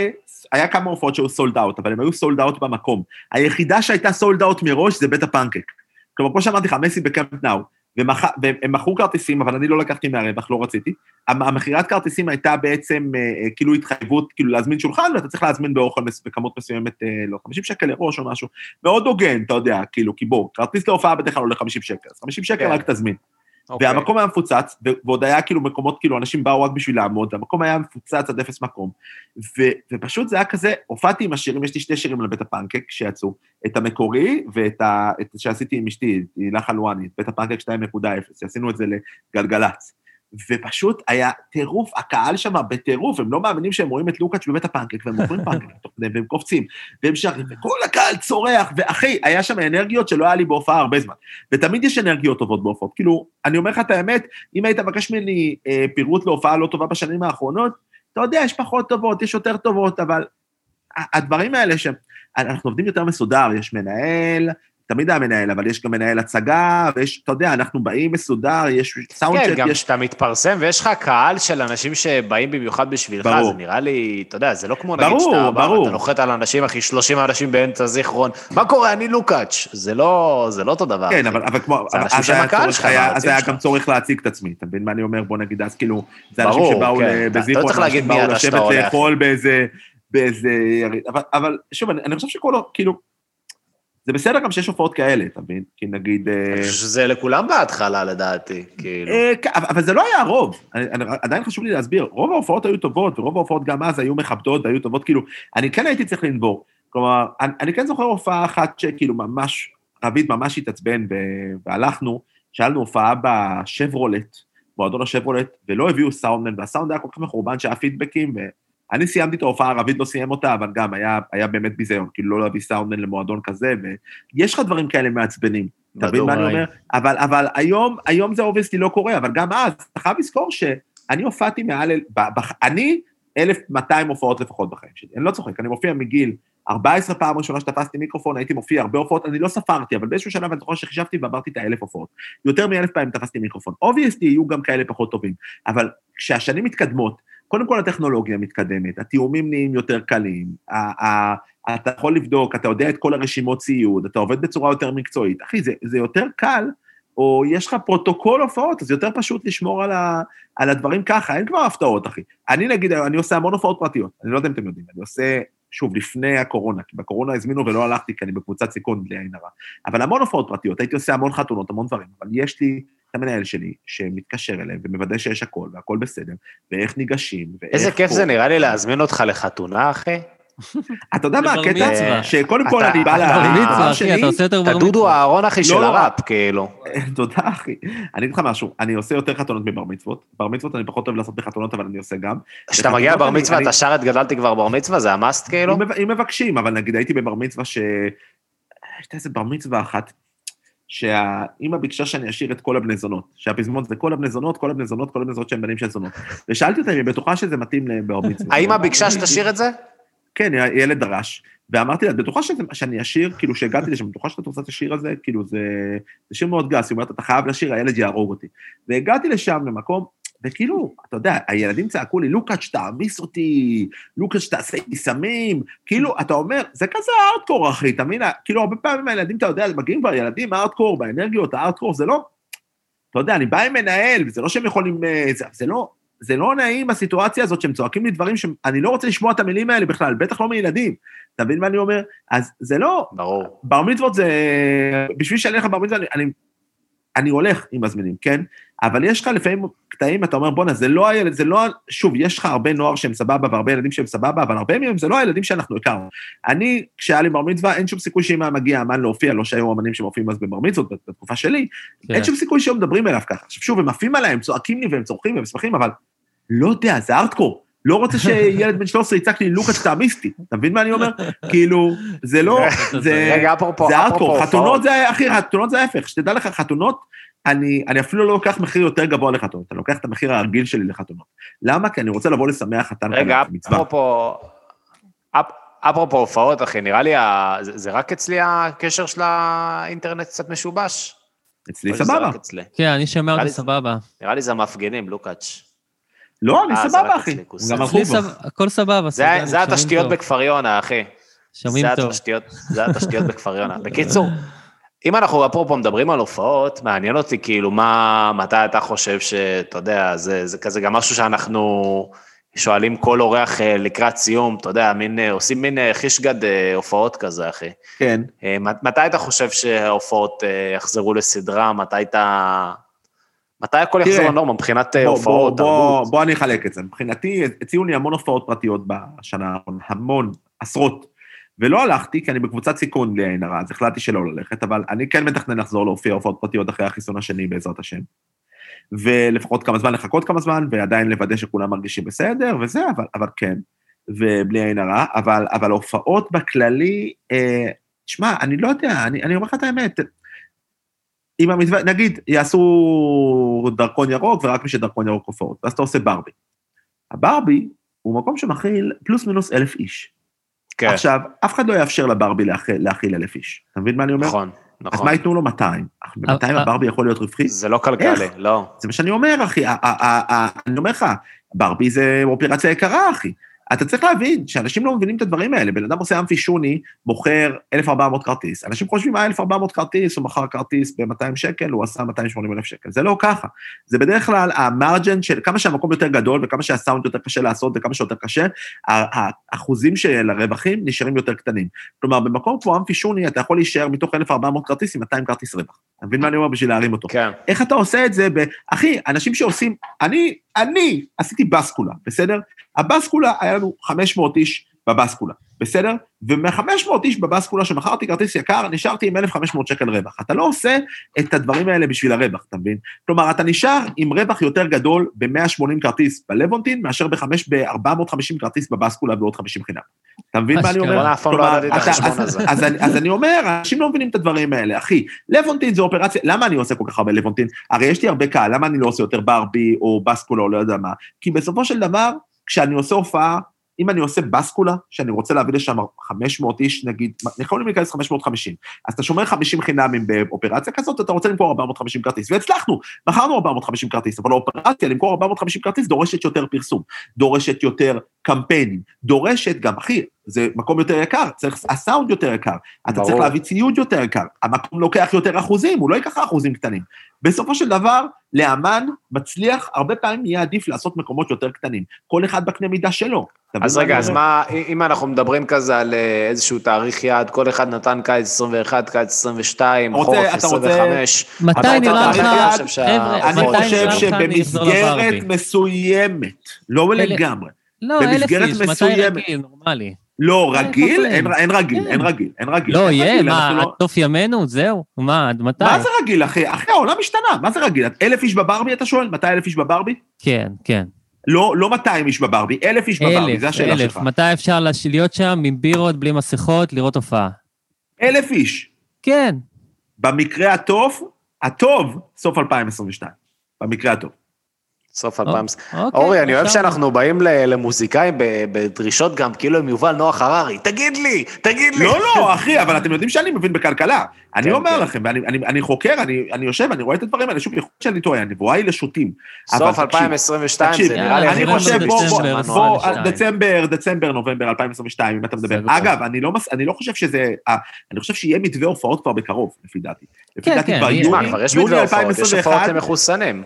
היה כמה הופעות שהיו sold out, אבל הם היו sold out במקום. היחידה שהייתה sold out מראש זה בית הפנקק. כלומר, כמו שאמרתי לך, מסי בקמפ נאו. ומח... והם מכרו כרטיסים, אבל אני לא לקחתי מהרווח, לא רציתי. המ- המכירת כרטיסים הייתה בעצם אה, אה, כאילו התחייבות, כאילו להזמין שולחן, ואתה צריך להזמין באוכל מס... בכמות מסוימת, אה, לא, 50 שקל לראש או משהו. מאוד הוגן, אתה יודע, כאילו, כי בוא, כרטיס להופעה בדרך כלל עולה 50 שקל, אז 50 שקל כן. רק תזמין. אוקיי. והמקום היה מפוצץ, ועוד היה כאילו מקומות, כאילו, אנשים באו רק בשביל לעמוד, והמקום היה מפוצץ עד אפס מקום. ו- ופשוט זה היה כזה, הופעתי עם השירים, יש לי שתי שירים על בית הפנקק שיצאו, את המקורי ואת ה... את שעשיתי עם אשתי, הילה חלואני, בית הפנקק 2.0, שעשינו את זה לגלגלצ. ופשוט היה טירוף, הקהל שם בטירוף, הם לא מאמינים שהם רואים את לוקאץ' בבית הפנקק, והם מוכרים פנקק כדי, והם קופצים, והם שרים, וכל הקהל צורח, ואחי, היה שם אנרגיות שלא היה לי בהופעה הרבה זמן. ותמיד יש אנרגיות טובות בהופעות. כאילו, אני אומר לך את האמת, אם היית מבקש ממני אה, פירוט להופעה לא טובה בשנים האחרונות, אתה יודע, יש פחות טובות, יש יותר טובות, אבל הדברים האלה שהם, אנחנו עובדים יותר מסודר, יש מנהל, תמיד היה מנהל, אבל יש גם מנהל הצגה, ויש, אתה יודע, אנחנו באים מסודר, יש סאונד כן, גם יש... כשאתה מתפרסם ויש לך קהל של אנשים שבאים במיוחד בשבילך, ברור. זה נראה לי, אתה יודע, זה לא כמו נגיד ברור, שאתה בא ברור. ואתה נוחת על אנשים, אחי, 30 אנשים באמצע זיכרון, מה קורה, אני לוקאץ', זה לא, זה לא אותו דבר. כן. אבל, אבל כמו, זה אנשים אז שהם הקהל שלך, היה- אז היה. גם צורך להציג את עצמי, אתה מבין מה אני אומר? בוא נגיד, אז כאילו, זה אנשים שבאו כן. אתה- אתה בזיכרון, לא להגיד אנשים באו אתה שאתה לשבת לאכול באיזה, באיזה אבל, אבל שוב, אני, אני חושב שכל, כאילו, זה בסדר גם שיש הופעות כאלה, אתה מבין? כי נגיד... אה, אני חושב שזה לכולם בהתחלה, לדעתי, כאילו. אה, אבל זה לא היה הרוב, עדיין חשוב לי להסביר, רוב ההופעות היו טובות, ורוב ההופעות גם אז היו מכבדות והיו טובות, כאילו, אני כן הייתי צריך לנבור. כלומר, אני, אני כן זוכר הופעה אחת שכאילו ממש, רביד ממש התעצבן, ו- והלכנו, שהיה לנו הופעה בשברולט, מועדון השברולט, ולא הביאו סאונדמן, והסאונד היה כל כך מחורבן שהיה פידבקים, ואני סיימתי את ההופעה, רביד לא סיים אותה, אבל גם היה, היה באמת ביזיון, כאילו לא להביא סאונדמן למועדון כזה, ויש לך דברים כאלה מעצבנים. אתה מבין מה אני. אומר? אבל, אבל היום, היום זה אובייסטי לא קורה, אבל גם אז, אתה חייב לזכור שאני הופעתי מעל, ב, ב, אני 1,200 הופעות לפחות בחיים שלי, אני לא צוחק, אני מופיע מגיל 14 פעם ראשונה שתפסתי מיקרופון, הייתי מופיע הרבה הופעות, אני לא ספרתי, אבל באיזשהו שלב אני זוכר שחישבתי ועברתי את האלף הופעות. יותר מאלף פעמים תפסתי מיקרופון. אובייסטי יהיו גם כאלה פחות טובים, אבל כשהשנים מתקדמות, קודם כל הטכנולוגיה מתקדמת, התיאומים נהיים יותר קלים, אתה יכול לבדוק, אתה יודע את כל הרשימות ציוד, אתה עובד בצורה יותר מקצועית. אחי, זה, זה יותר קל, או יש לך פרוטוקול הופעות, אז יותר פשוט לשמור על, ה, על הדברים ככה, אין כבר הפתעות, אחי. אני נגיד, אני עושה המון הופעות פרטיות, אני לא יודע אם אתם יודעים, אני עושה, שוב, לפני הקורונה, כי בקורונה הזמינו ולא הלכתי, כי אני בקבוצת סיכון, בלי עין הרע. אבל המון הופעות פרטיות, הייתי עושה המון חתונות, המון דברים, אבל יש לי המנהל שלי, שמתקשר אליהם ומוודא שיש הכל, והכל בסדר, ואיך ניגשים, ואיך... איזה כיף פה. זה נראה לי להזמין אותך לחתונה, אחי. אתה יודע מה הקטע? שקודם כל אני בא אתה ל... בר אה, מצווה, דבר אחי, אתה עושה יותר אתה בר דודו. אהרון, אחי, של לא, לא. הראפ, כאילו. תודה, אחי. אני אגיד לך משהו, אני עושה יותר חתונות מבר מצוות. בר מצוות אני פחות אוהב לעשות בחתונות, אבל אני עושה גם. כשאתה מגיע לבר מצווה, אתה שר את גדלתי כבר בר מצווה, זה המאסט כאילו? אם מב- אם מבקשים, אבל נגיד הייתי בבר מצווה ש... הייתה איזה בר מצווה אחת, שהאימא ביקשה שאני אשאיר את כל הבני זונות. שהפזמון זה כל הבני זונות, כל הבני זונות, כל הבני זונות שהם בנים של זונות. ושאלתי אותה אם היא בטוחה שזה מתאים לבר מצווה. האמא ביקשה שתשאיר את זה? כן, ילד דרש. ואמרתי לה, את בטוחה שזה, שאני אשיר, כאילו שהגעתי לשם, בטוחה שאת רוצה את השיר הזה, כאילו זה, זה שיר מאוד גס, היא אומרת, אתה חייב לשיר, הילד יהרוג אותי. והגעתי לשם למקום, וכאילו, אתה יודע, הילדים צעקו לי, לוקאץ', תעמיס אותי, לוקאץ', תעשה לי סמים, כאילו, אתה אומר, זה כזה הארדקור, אחי, אתה מבין? כאילו, הרבה פעמים הילדים, אתה יודע, מגיעים כבר ילדים הארדקור, באנרגיות, הארדקור, זה לא, אתה יודע, אני בא עם מנהל, וזה לא שהם יכולים, אה, זה, זה לא, זה לא נעים הסיטואציה הזאת שהם צועקים לי דברים שאני לא רוצה לשמוע את המילים האלה בכלל, בטח לא מילדים. אתה מבין מה אני אומר? אז זה לא, ברור. בר מצוות זה... בשביל שאני אלך לבר מצוות, אני, אני, אני הולך עם מזמינים, כן? אבל יש לך לפעמים קטעים, אתה אומר, בואנה, זה לא הילד, זה לא... שוב, יש לך הרבה נוער שהם סבבה והרבה ילדים שהם סבבה, אבל הרבה מהם זה לא הילדים שאנחנו הכרנו. אני, כשהיה לי בר מצווה, אין שום סיכוי שאם היה מגיע אמן להופיע, לא שהיו אמנים שמופיעים אז בבר מצוות, בתקופה שלי, כן. אין שום סיכוי שהיו מדברים אליו ככה. עכשיו שוב, הם עפים עליי, הם צועקים לי והם צורכים והם שמחים, אבל לא יודע, זה ארטקור. לא רוצה שילד בן 13 יצעק לי, לוקאץ' תעמיס אותי. אתה מבין מה אני אומר? כאילו, זה לא, זה... ארטקור, חתונות. זה, אחי, חתונות זה ההפך, שתדע לך, חתונות, אני, אני אפילו לא לוקח מחיר יותר גבוה לחתונות, אני לוקח את המחיר הרגיל שלי לחתונות. למה? כי אני רוצה לבוא לשמח חתן רגע. אפרופו... אפ- אפרופו הופעות, אחי, נראה לי, ה- זה זה רק אצלי הקשר של האינטרנט קצת משובש. אצלי סבבה. אצלי. כן, אני שומע אותי סבבה. נראה לי זה המפגינים, לוקאץ'. לא, אני אה, סבבה, אחי. גם הלכו אצלי הכל סבבה, זה- סבבה, זה שומעים התשתיות. בכפר יונה, אחי. שומעים זה טוב. זה התשתיות בכפר יונה. בקיצור, אם אנחנו אפרופו מדברים על הופעות, מעניין אותי כאילו מה, מתי אתה חושב שאתה יודע, זה, זה כזה גם משהו שאנחנו שואלים כל אורח אה, לקראת סיום, אתה יודע, מין, אה, עושים מין חישגד הופעות כזה, אחי. כן. מת- מתי אתה חושב שההופעות יחזרו לסדרה? מתי אתה... מתי הכל יחזור לנורמה מבחינת אה, בוא, הופעות, תרבות? בוא אני אחלק את זה. מבחינתי, הציעו לי המון הופעות פרטיות בשנה האחרונה, המון, עשרות. ולא הלכתי, כי אני בקבוצת סיכון בלי עין הרע, אז החלטתי שלא ללכת, אבל אני כן מתכנן לחזור להופיע הופעות פרטיות אחרי החיסון השני, בעזרת השם. ולפחות כמה זמן, לחכות כמה זמן, ועדיין לוודא שכולם מרגישים בסדר, וזה, אבל, אבל כן, ובלי עין הרע, אבל, אבל הופעות בכללי, אה, שמע, אני לא יודע, אני, אני אומר לך את האמת, אם המתווה, נגיד, יעשו דרכון ירוק, ורק מי שדרכון ירוק הופעות, ואז אתה עושה ברבי. הברבי הוא מקום שמכיל פלוס מינוס אלף איש. כן, עכשיו, אף אחד לא יאפשר לברבי להכיל, להכיל אלף איש. אתה מבין מה אני אומר? נכון, אז נכון. מה ייתנו לו 200? ב-200 אה, הברבי יכול להיות רווחי? זה לא כלכלי, איך? לא. זה מה שאני אומר, אחי. אני אומר לך, ברבי זה אופרציה יקרה, אחי. אתה צריך להבין שאנשים לא מבינים את הדברים האלה. בן אדם עושה אמפי שוני, מוכר 1,400 כרטיס. אנשים חושבים, מה 1,400 כרטיס, הוא מכר כרטיס ב-200 שקל, הוא עשה 280 אלף שקל. זה לא ככה. זה בדרך כלל המרג'ן של כמה שהמקום יותר גדול וכמה שהסאונד יותר קשה לעשות וכמה שיותר קשה, האחוזים של הרווחים נשארים יותר קטנים. כלומר, במקום כמו אמפי שוני, אתה יכול להישאר מתוך 1,400 כרטיס עם 200 כרטיס רווח. אתה מבין מה אני אומר בשביל להרים אותו? כן. איך אתה עושה את זה ב... אחי, אנשים שעושים... אני, אני עשיתי בסקולה, בסדר? הבסקולה, היה לנו 500 איש בבסקולה, בסדר? ומ-500 איש בבסקולה שמכרתי כרטיס יקר, נשארתי עם 1,500 שקל רווח. אתה לא עושה את הדברים האלה בשביל הרווח, אתה מבין? כלומר, אתה נשאר עם רווח יותר גדול ב-180 כרטיס בלוונטין, מאשר ב-450 כרטיס בבסקולה ועוד 50 חינם. אתה מבין מה אני אומר? וואלה, אף פעם לא כלומר, ידעתי את אתה- החשבון אז- הזה. אז אני- אז אני אומר, אנשים לא מבינים את הדברים האלה, אחי. לבונטין זה אופרציה, למה אני עושה כל כך הרבה לבונטין? הרי יש לי הרבה קהל, למה אני לא עושה יותר ברבי או בסקולה או לא יודע מה? כי בסופו של דבר, כשאני עושה הופעה, אם אני עושה בסקולה, שאני רוצה להביא לשם 500 איש, נגיד, יכולים להיכנס 550, אז אתה שומר 50 חינמים באופרציה כזאת, אתה רוצה למכור 450 כרטיס, והצלחנו, מכרנו 450 כרטיס, אבל האופרציה למכור 450 כרטיס דורשת יותר פרסום, דורשת יותר קמפיינים, דורשת גם, אחי, זה מקום יותר יקר, צריך, הסאונד יותר יקר, אתה ברור. צריך להביא ציוד יותר יקר, המקום לוקח יותר אחוזים, הוא לא ייקח אחוזים קטנים. בסופו של דבר, לאמן מצליח, הרבה פעמים יהיה עדיף לעשות מקומות יותר קטנים, כל אחד בקנה מידה שלו. אז רגע, אז? מה, אם אנחנו מדברים כזה על אה, איזשהו תאריך יעד, כל אחד נתן קיץ 21, קיץ 22, אתה רוצה- חורף אתה רוצה- 25. מתי נראה לך? חבר'ה, אני חושב שבמסגרת? מסוימת, לא לגמרי, לא, אלף במסגרת איש, מתי מסוימת. רגיל, נורמלי. לא, אה, רגיל. אין, אין רגיל, כן. אין רגיל, אין רגיל. לא, יהיה, מה, אנחנו עד לא- סוף ימינו? זהו? מה, עד מתי? מה זה רגיל, אחי? אחי, העולם השתנה, מה זה רגיל? אלף איש בברבי, אתה שואל? מתי אלף איש בברבי? כן, כן. לא, לא 200 איש בברבי, אלף איש בברבי, אלף, זו השאלה אלף. שלך. מתי אפשר להיות שם עם בירות, בלי מסכות, לראות הופעה? אלף איש. כן. במקרה הטוב, הטוב, סוף 2022. במקרה הטוב. סוף 2000. אוקיי, אורי, אני אוהב. שאנחנו באים ל- למוזיקאים ב- בדרישות גם, כאילו עם יובל נוח הררי, תגיד לי, תגיד לי. לא, לא, אחי, אבל אתם יודעים שאני מבין בכלכלה. אני כן, אומר כן. לכם, ואני אני- אני חוקר, אני אני יושב, אני רואה את הדברים האלה, שוב, יכול להיות שאני טועה, הנבואה היא לשוטים. סוף תקשיב, 2022 תקשיב, זה נראה לי אני חושב, בוא, בוא, דצמבר, בשבילנו, בוא, נראה לי. 22. דצמבר, נובמבר 2022, אם אתה מדבר. אגב, אני לא מס- אני לא חושב שזה, אני חושב שיהיה מתווה הופעות כבר בקרוב, לפי דעתי. לפי כן, דעתי כן, כבר יוני, כבר יש מתווה הופעות, יש 2021, הופעות למחוסנים.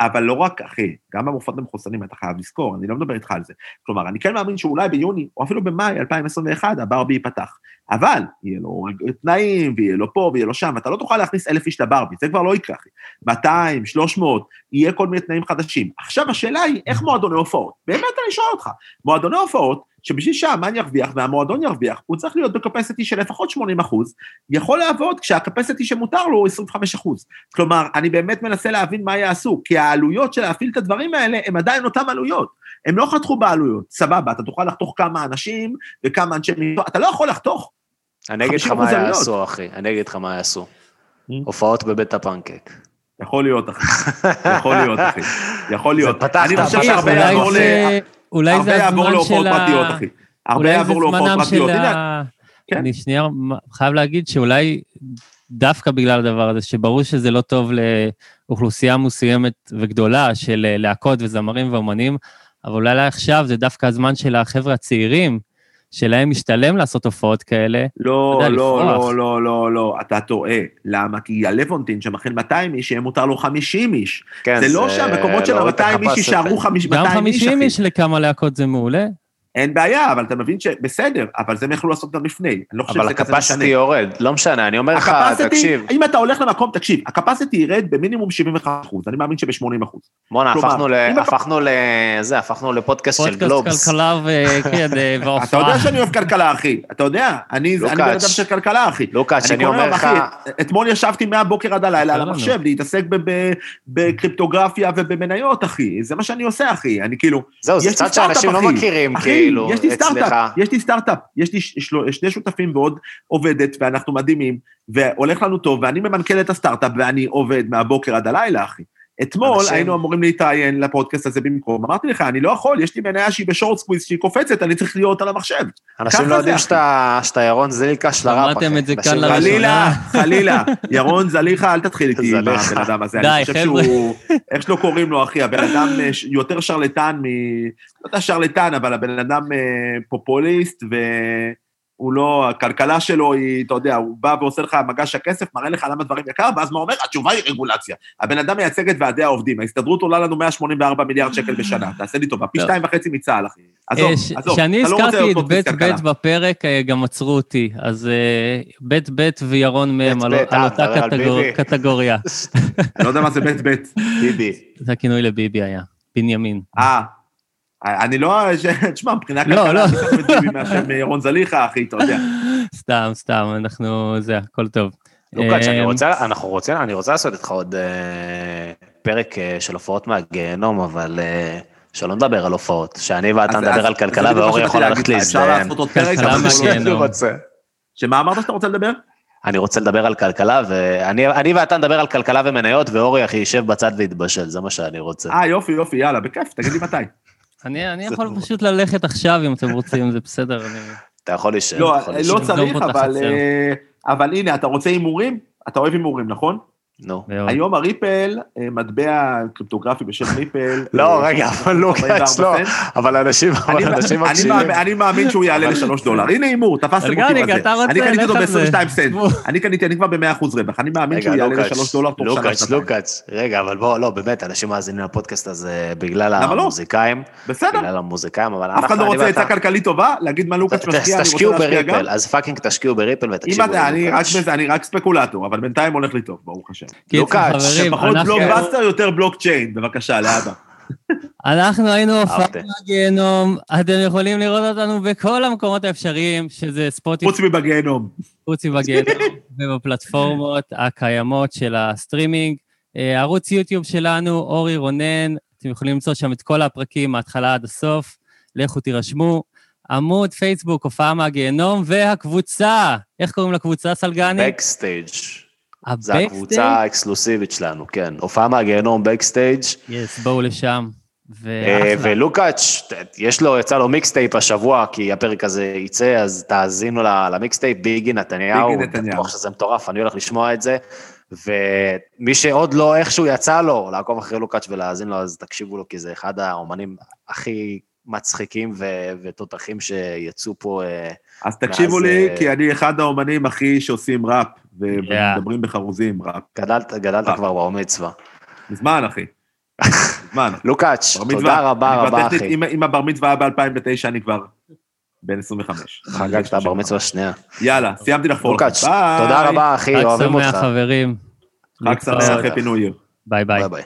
אבל לא רק, אחי, גם המופעות למחוסנים, אתה חייב לזכור, אני לא מדבר איתך על זה. כלומר, אני כן מאמין שאולי ביוני, או אפילו במאי 2021, הברבי ייפתח. אבל יהיה לו תנאים, ויהיה לו פה, ויהיה לו שם, ואתה לא תוכל להכניס אלף איש לברבי, זה כבר לא יקרה, אחי. 200, 300, יהיה כל מיני תנאים חדשים. עכשיו, השאלה היא, איך מועדוני הופעות? באמת אני שואל אותך. מועדוני הופעות, שבשביל שהאמן ירוויח והמועדון ירוויח, הוא צריך להיות בקפסיטי של לפחות 80 אחוז, יכול לעבוד כשהקפסיטי שמותר לו הוא 25 אחוז. כלומר, אני באמת מנסה להבין מה יעשו, כי העלויות של להפעיל את הדברים האלה הם עדיין אותן עלויות. הם לא חתכו בעלויות, סבבה, אתה תוכל לחתוך כמה אנשים וכמה אנשי מקצוע, אתה לא יכול לחתוך. אני אגיד לך 50% מה. יעשו, אחי, אני אגיד לך מה יעשו. Mm. הופעות בבית הפנקק. יכול להיות, אחי. יכול להיות, אחי. יכול להיות. זה חושב פתחת. שהרבה אולי. זה- הזמן של ה... הרבה יעבור להופעות פרטיות. הנה. כן. אני שנייה חייב להגיד שאולי דווקא בגלל הדבר הזה, שברור שזה לא טוב לאוכלוסייה מסוימת וגדולה של אה, להקות וזמרים ואומנים, אבל אולי עכשיו זה דווקא הזמן של החבר'ה הצעירים, שלהם משתלם לעשות הופעות כאלה. לא, יודע, לא. לא, לא, לא, לא, אתה טועה. למה? כי הלוונטין שמכין 200 איש, יהיה מותר לו 50 איש. כן, זה לא שהמקומות של לא ה-200 איש יישארו 200 גם איש, 50 אחי. איש לכמה להקות זה מעולה. אין בעיה, אבל אתה מבין שבסדר, אבל זה הם יכלו לעשות גם לפני. אני לא חושב אבל שזה כזה משנה. הקפסיטי יורד, לא משנה, אני אומר לך, תקשיב, אם אתה הולך למקום, תקשיב, הקפסיטי ירד במינימום 75 אחוז, אני מאמין שב-80 אחוז. בואנה, הפכנו ל... אתה- הפכנו ל... זה, הפכנו לפודקאסט של פודקאסט גלובס. כלכלה וכן, אה, אתה והופעה. יודע שאני אוהב כלכלה, אחי, אתה יודע, אני. בן אדם של כלכלה, אחי. לוקאץ', אני אומר לך, אתמול ישבתי מהבוקר עד הלילה על. המחשב, להתעסק ב- ב- בקריפטוגרפיה ובמניות, אחי. זה מה שאני עושה, אחי. אני כאילו... זהו, זה צד שאנשים לא. מכירים, אחי, כאילו, יש לי. סטארט-אפ, יש לי סטארט-אפ, יש לי שני שותפים ועוד עובדת, ואנחנו מדהימים, והולך לנו טוב, ואני ממנכ"ל את הסטארט-אפ, ואני עובד מהבוקר עד הלילה, אחי. אתמול אנשים- היינו אמורים להתראיין לפודקאסט הזה במקום, אמרתי לך, אני לא יכול, יש לי מניה שהיא ב short squeeze, שהיא קופצת, אני צריך להיות על המחשב. אנשים לא יודעים. שאתה שאתה ירון זיליקה של שמעתם אחי. את זה כאן יודעים. חלילה, חלילה. ירון זליכה, אל תתחיל איתי עם. הבן אדם הזה. די, אני חושב חבר'ה. שהוא, איך שלא קוראים לו, אחי, הבן אדם אה, יותר שרלטן מ... לא יודע שרלטן, אבל הבן אדם אה, פופוליסט, והוא לא, הכלכלה שלו היא, אתה יודע, הוא בא ועושה לך מגש הכסף, מראה לך למה דברים יקר, ואז מה אומר? התשובה היא רגולציה. הבן אדם מייצג את ועדי העובדים, ההסתדרות עולה לנו 184 מיליארד שקל בשנה, תעשה לי טובה, פי לא. שתיים וחצי מצה"ל, אחי. עזוב, אה, עזוב, כשאני לא הזכרתי את בית. בית בפרק, אה, גם עצרו אותי. אז אה, בית בית וירון מהם על אותה. קטגוריה. אני לא יודע מה זה בית בית. ביבי. זה הכינוי לביבי היה, בנימין. אה, אני לא, תשמע, מבחינה לא, כלכלה, לא. אני את ביבי מהשם ירון זליכה, אחי, אתה יודע. סתם, סתם, אנחנו, זה, הכל טוב. לוקאץ', אני אה, רוצה, אנחנו רוצים, אני רוצה לעשות איתך עוד אה, פרק אה, של הופעות מהגיהנום, אבל אה, שלא נדבר על הופעות, שאני ואתה נדבר על כלכלה ואורי יכול ללכת לך, אפשר. לעשות עוד פרק, אבל. אני רוצה. שמה אמרת שאתה רוצה לדבר? אני רוצה לדבר על כלכלה, ואני אני ואתה נדבר על כלכלה ומניות, ואורי אחי יישב בצד ויתבשל, זה מה שאני רוצה. אה, יופי, יופי, יאללה, בכיף, תגיד לי מתי. אני אני יכול טוב. פשוט ללכת עכשיו, אם אתם רוצים, זה בסדר. אני- אתה יכול להישאר. לא, אתה יכול לא. צריך, אבל... אה, אבל הנה, אתה רוצה הימורים? אתה אוהב הימורים, נכון? נו. היום הריפל, אה, מטבע קריפטוגרפי בשם ריפל. לא, אה, רגע, אבל לוקאץ', 44 לא. אבל אנשים אבל אנשים אני מקשיבים. אני מאמין שהוא יעלה לשלוש דולר. הנה הימור, תפסתם אותי בזה. אני קניתי אותו לך על זה. ב-22 סנט. אני קניתי, אני כבר ב-100% רווח. אני מאמין שהוא יעלה לוקאץ', לשלוש דולר תוך שנה, לוקאץ', שנתיים. לוקאץ', רגע, אבל בוא, לא, באמת, אנשים מאזינים לפודקאסט הזה בגלל לא? המוזיקאים, בסדר. בגלל המוזיקאים, אבל אף אחד אנחנו, לא רוצה עצה כלכלית טובה? להגיד מה לוקאץ' משקיע, אני תשקיעו רוצה להשקיע גם? בריפל, אז פאקינג תשקיעו בריפל אם ותקשיבו אני רק ספקולטור, אבל בינתיים הולך לי טוב, ברוך השם. קיצר, לוקאץ', חברים, פחות אנחנו- בלוקבאסטר, יותר בלוקצ'יין, בבקשה, לאבא. אנחנו היינו הופעה אהבתי. מהגיהנום, אתם יכולים לראות אותנו בכל המקומות האפשריים, שזה ספוטיפיי, חוץ מבגיהנום. חוץ מבגיהנום, ובפלטפורמות הקיימות של הסטרימינג. אה, ערוץ יוטיוב שלנו, אורי רונן, אתם יכולים למצוא שם את כל הפרקים מההתחלה עד הסוף, לכו תירשמו. עמוד פייסבוק, הופעה מהגיהנום, והקבוצה, איך קוראים לקבוצה, סלגני? backstage. זה ה backstage? הקבוצה האקסקלוסיבית שלנו, כן. הופעה מהגיהנום backstage. Yes, בואו לשם. אה. ולוקאץ', יש לו, יצא לו mixtape השבוע, כי הפרק הזה יצא, אז תאזינו ל- ל mixtape, ביגי נתניהו. ביגי נתניהו. בטוח שזה מטורף, אני הולך לשמוע את זה. ומי שעוד לא איכשהו יצא לו לעקוב אחרי לוקאץ' ולהאזין לו, אז תקשיבו לו, כי זה אחד האומנים הכי מצחיקים ו- ותותחים שיצאו פה. אז תקשיבו ואז, לי, אה, כי אני אחד האומנים הכי שעושים ראפ, Yeah. ומדברים בחרוזים ראפ. גדלת, גדלת אה. כבר בר מצווה. מזמן, אחי. מזמן. לוקאץ'. תודה רבה רבה, אחי. אם- אם הבר מצווה היה ב-2009, אני כבר בן 25. חגגת בר מצווה שנייה. יאללה, סיימתי לחפור לכם. לוקאץ'. תודה רבה, אחי, חג אוהבים שמח, אותך. חברים. חג שמח, להתראות. הפי ניו ייר. ביי ביי. ביי ביי.